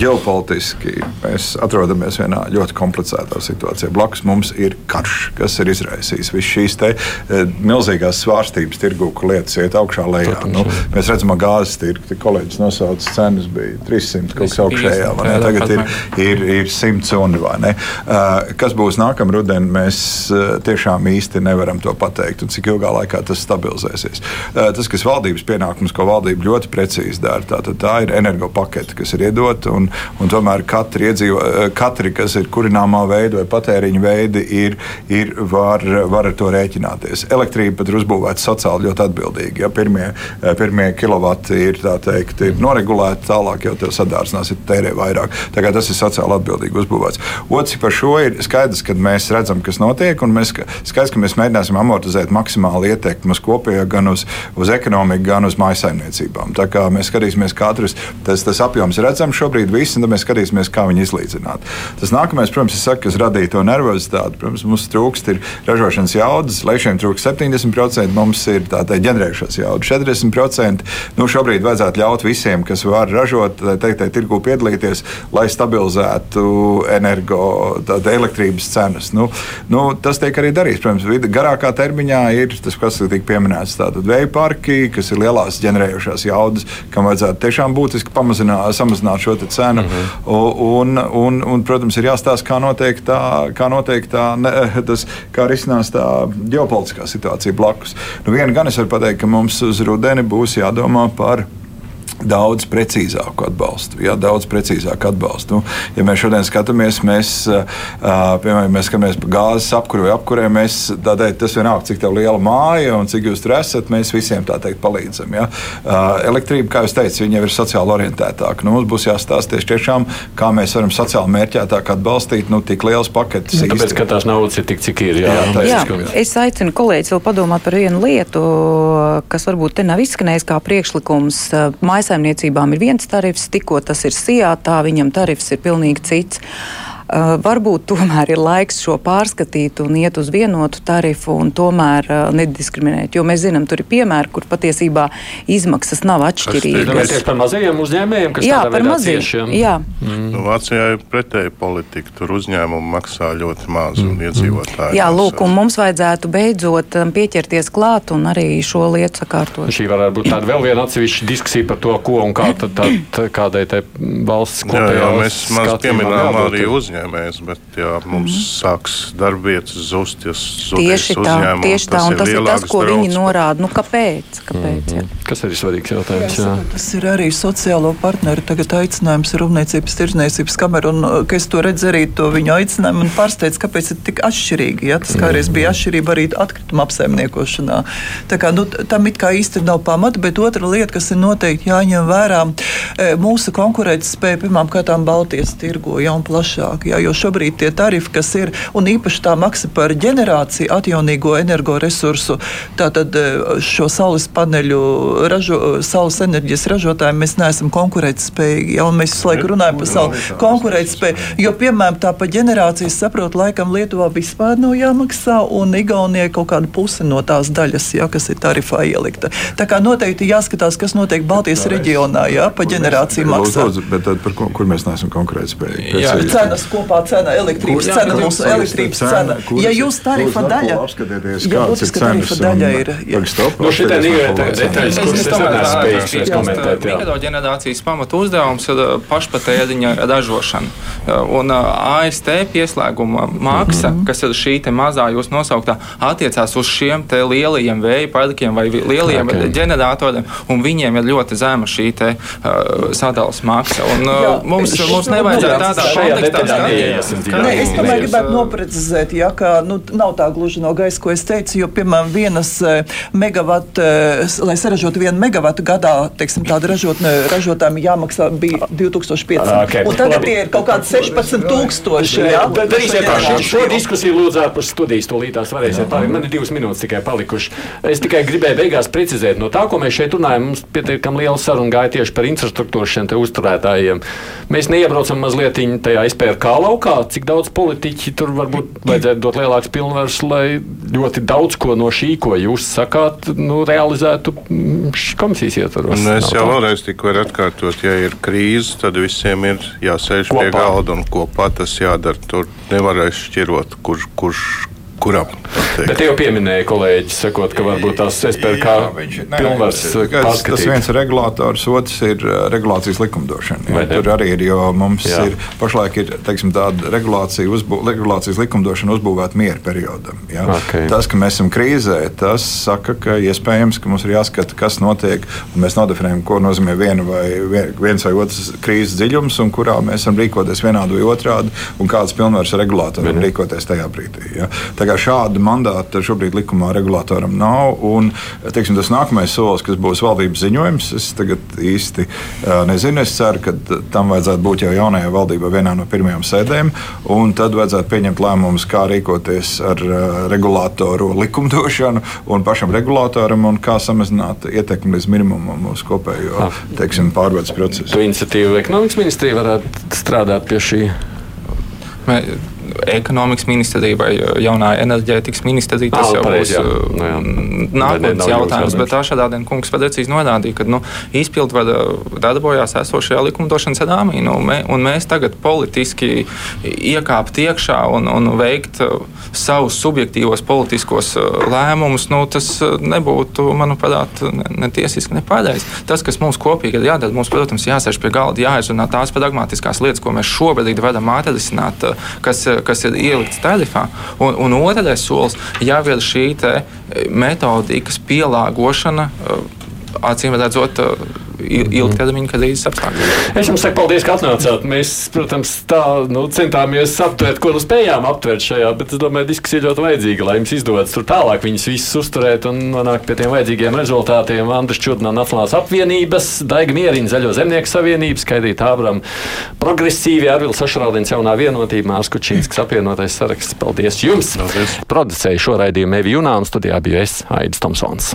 ģeopolitiski mēs atrodamies vienā ļoti komplicētā situācijā. Blakus mums ir karš, kas ir izraisījis visas šīs te, e, milzīgās svārstības tirgu, ka lietas iet augšā lejā. Nu, mēs redzam, ka gāzes tirgi, kolēģis nosauca cenas bija 300 kaut kas augšējā, vai ne? Tagad ir, ir, ir 100 un vai ne? Uh, kas būs nākamā rudenī, mēs tiešām īsti nevaram to pateikt. Un cik ilgā ilgā laikā tas stabilizēsies. Tas, kas valdības pienākums, ko valdība ļoti precīzi dara, tā, tā ir energopakete, kas ir iedota. Un, un tomēr katri, iedzīvo, katri, kas ir kurināmā veida vai patēriņa veidi, ir, ir var, var ar to rēķināties. Elektrība pat ir uzbūvēta sociāli ļoti atbildīgi. Ja pirmie, pirmie kilovati ir, teikt, ir noregulēti, tālāk jau tev sadārdzinās, ir tērē vairāk. Tas ir sociāli atbildīgi uzbūvēts. Otrs par šo ir skaidrs, ka mēs redzam, kas notiek, un mēs skaidrs, ka mēs mēģināsim amortizēt maksimāli reāli ietekmi uz kopējo, gan uz, uz ekonomiku, gan uz maisaimniecībām. Tā kā mēs skatīsimies, katrs tas, tas apjoms redzams šobrīd, visi, un tad mēs skatīsimies, kā viņu izlīdzināt. Tas nākamais, protams, ir saka, kas radīja to nervozitāti. Protams, mums trūkst ražošanas jaudas, lēšiem trūkst 70%, mums ir tāda ģenerēšanas jauda 40%. Nu, šobrīd vajadzētu ļaut visiem, kas var ražot, teikt, tirgu piedalīties, lai stabilizētu energo, elektrības cenas. Nu, nu, tas tiek arī darīts. Protams, garākā termiņā ir tas, kas tika pieminēts, tātad vēja parki, kas ir lielās ģenerējošās jaudas, kam vajadzētu tiešām būtiski pamazināt, samazināt šo cenu. Mm -hmm. un, un, un, protams, ir jāstāsta, kā notiek tā, kā notiek tā, ne, tas, kā risinās tā ģeopolitiskā situācija blakus. Nu, viena gan es varu pateikt, ka mums uz rudeni būs jādomā par daudz precīzāku atbalstu. Jā, daudz precīzāku atbalstu. Nu, ja mēs šodien skatāmies, mēs, piemēram, mēs skatāmies par gāzes apkuru vai apkurē, mēs tādēļ tas vienalga, cik liela māja un cik jūs tur esat, mēs visiem tā teikt palīdzam. Jā. Elektrība, kā jūs teicat, viņa ir sociāli orientētāka. Nu, mums būs jāstāsta tieši tiešām, kā mēs varam sociāli mērķētāk atbalstīt nu, tik liels paketes. Nu, tāpēc, ka tās naudas ir tik, cik ir. Jā, jā, jā. Es aicinu kolēģis vēl padomāt par vienu lietu, kas varbūt te nav izskanējis kā priekšlikums. Mājas mājsaimniecībām ir viens tarifs, tikko tas ir sijātā, viņam tarifs ir pilnīgi cits. Uh, varbūt tomēr ir laiks šo pārskatīt un iet uz vienotu tarifu un tomēr uh, nediskriminēt. Jo mēs zinām, tur ir piemēri, kur patiesībā izmaksas nav atšķirīgas. Tas ir par mazajiem uzņēmējiem, kas jā, par mazajiem. Jā. Mm. Nu, Vācijā ir pretēji politika. Tur uzņēmumi maksā ļoti maz un mm. iedzīvotāji. Jā, lūk, un mums vajadzētu beidzot um, pieķerties klāt un arī šo lietu sakārtot. Šī varētu būt tāda vēl viena atsevišķa diskusija par to, ko un kā tad, tad, kādai te valsts kopējā. Jā, jā, mēs maz pieminām arī uzņēmumu uzņēmējs, bet jā, mums mm. sāks darbvietas zust, ja tieši tā, tieši tā, un tas ir tas, ko viņi norāda. Nu, kāpēc? kāpēc mm -hmm. Kas arī svarīgs jautājums? Jā. Jā. Tas ir arī sociālo partneru tagad aicinājums Rūpniecības tirzniecības kamera, un uh, es to redzu arī to viņu aicinājumu un pārsteidz, kāpēc ir tik atšķirīgi. Ja? Tas kādreiz mm -hmm. bija atšķirība arī atkrituma apsaimniekošanā. Tā kā, nu, tam it kā īsti nav pamata, bet otra lieta, kas ir noteikti jāņem vērā, e, mūsu konkurētspēja pirmām kārtām Baltijas tirgo, ja un plašāk jā, jo šobrīd tie tarifi, kas ir, un īpaši tā maksa par ģenerāciju atjaunīgo energoresursu, tātad e, šo saules paneļu, ražo, saules enerģijas ražotājiem mēs neesam konkurētspējīgi. Ja, mēs visu laiku runājam par savu konkurētspēju, jo, piemēram, tā pa ģenerācijas saprot, laikam Lietuvā vispār nav jāmaksā, un Igaunijai kaut kāda puse no tās daļas, ja, kas ir tarifā ielikta. Tā kā noteikti jāskatās, kas notiek Baltijas reģionā, ja, pa ģenerāciju maksā. Bet tad, par ko, kur mēs neesam konkurētspējīgi? Jā, cenas, kopā cena, elektrības kur, cena, mūsu elektrības cena. cena. Ja jūs tarifa daļa, apskatieties, ja kāds ir cenas daļa ir. Ja. Nu, šitā ir detaļas, kuras es spējīgs komentēt. Mikroģenerācijas pamatu uzdevums ir pašpatēriņa ražošana. Un AST pieslēguma maksa, mhm. kas ir šī mazā jūs nosauktā, attiecās uz šiem lielajiem vēja parkiem vai lielajiem okay. ģeneratoriem, un viņiem ir ļoti zema šī te, uh, sadalas maksa. Un, uh, Jā, mums, mums nevajadzētu tādā kontekstā neiesim dziļāk. Nē, es tomēr gribētu noprecizēt, ja, ka nu, nav tā gluži no gaisa, ko es teicu, jo, piemēram, vienas eh, megavatu, eh, lai saražotu vienu megavatu gadā, teiksim, tāda ražotne, ražotājiem jāmaksā bija 2500. Ah, okay. Un tagad tie ir kaut kādi 16 tūkstoši. Jā, darīsiet tā, šo, diskusiju lūdzu ārpus studijas, tūlītās varēsiet pārīt. Man ir divas minūtes tikai palikušas. Es tikai gribēju beigās precizēt, no tā, ko mēs šeit runājam, mums pietiekami liela saruna gāja tieši par infrastruktūru šiem uzturētājiem. Mēs neiebraucam mazliet tajā SPRK laukā, cik daudz politiķi tur varbūt vajadzētu dot lielāks pilnvars, lai ļoti daudz ko no šī, ko jūs sakāt, nu, realizētu mm, komisijas ietvaros. Nu, es jau vēlreiz varu atkārtot, ja ir krīze, tad visiem ir jāsēž kopā. pie galda un kopā tas jādara. Tur nevarēs šķirot, kurš, kurš kuram. Bet jau pieminēja kolēģis, sakot, ka varbūt tās SPRK pilnvars tas, tas viens ir regulators, otrs ir uh, regulācijas likumdošana. Jā, tur arī ir, jo mums jā. ir pašlaik ir, teiksim, tāda regulācija, uzbū, regulācijas likumdošana uzbūvēta miera periodam. Jā. Okay. Tas, ka mēs esam krīzē, tas saka, ka iespējams, ka mums ir jāskata, kas notiek, un mēs nodefinējam, ko nozīmē viena vai, viens vai otrs krīzes dziļums, un kurā mēs varam rīkoties vienādi vai otrādi, un kādas pilnvaras regulātoram rīkoties tajā brīdī. Jā. Tā šāda mandāta šobrīd likumā regulātoram nav. Un, teiksim, tas nākamais solis, kas būs valdības ziņojums, es tagad īsti uh, nezinu. Es ceru, ka tam vajadzētu būt jau jaunajā valdībā vienā no pirmajām sēdēm. Tad vajadzētu pieņemt lēmumus, kā rīkoties ar uh, regulātoru likumdošanu un pašam regulātoram un kā samazināt ietekmi līdz minimumam mūsu kopējo ah. teiksim, pārbaudas procesu. Tu iniciatīvu ekonomikas ministrija varētu strādāt pie šī. Mē, ekonomikas ministrija vai jaunā enerģētikas ministrija. Tas ah, jau būs. Uh, nu, nākotnes jautājums. Bet Ašadādien kungs precīzi norādīja, ka nu, izpildvara darbojās esošajā likumdošanas rāmī. Nu, mē, un mēs tagad politiski iekāpt iekšā un, un veikt uh, savus subjektīvos politiskos uh, lēmumus, nu, tas nebūtu, manuprāt, ne, ne tiesiski, ne pareizi. Tas, kas mums kopīgi ir jādara, mums, protams, jāsēž pie galda, jāizrunā tās pragmatiskās lietas, ko mēs šobrīd varam atrisināt, kas, kas ir ielikts tarifā. Un, un otrais solis jau ir šī metodikas pielāgošana, acīm redzot, ilgtermiņa krīzes apstākļos. Es jums saku paldies, ka atnācāt. Mēs, protams, tā nu, centāmies aptvert, ko nu spējām aptvert šajā, bet es domāju, diskusija ļoti vajadzīga, lai jums izdodas tur tālāk viņus visus uzturēt un nonākt pie tiem vajadzīgiem rezultātiem. Andris Čudnā Nacionālās apvienības, Daiga Mieriņa Zaļo zemnieku savienības, Skaidrīt Ābram progresīvi, Arvils Sašraudins jaunā vienotība, Mārs Kučīnskas apvienotais saraksts. Paldies jums! Paldies. Producēju šo raidījumu Evi Junānu studijā biju es, Aidis Tomsons.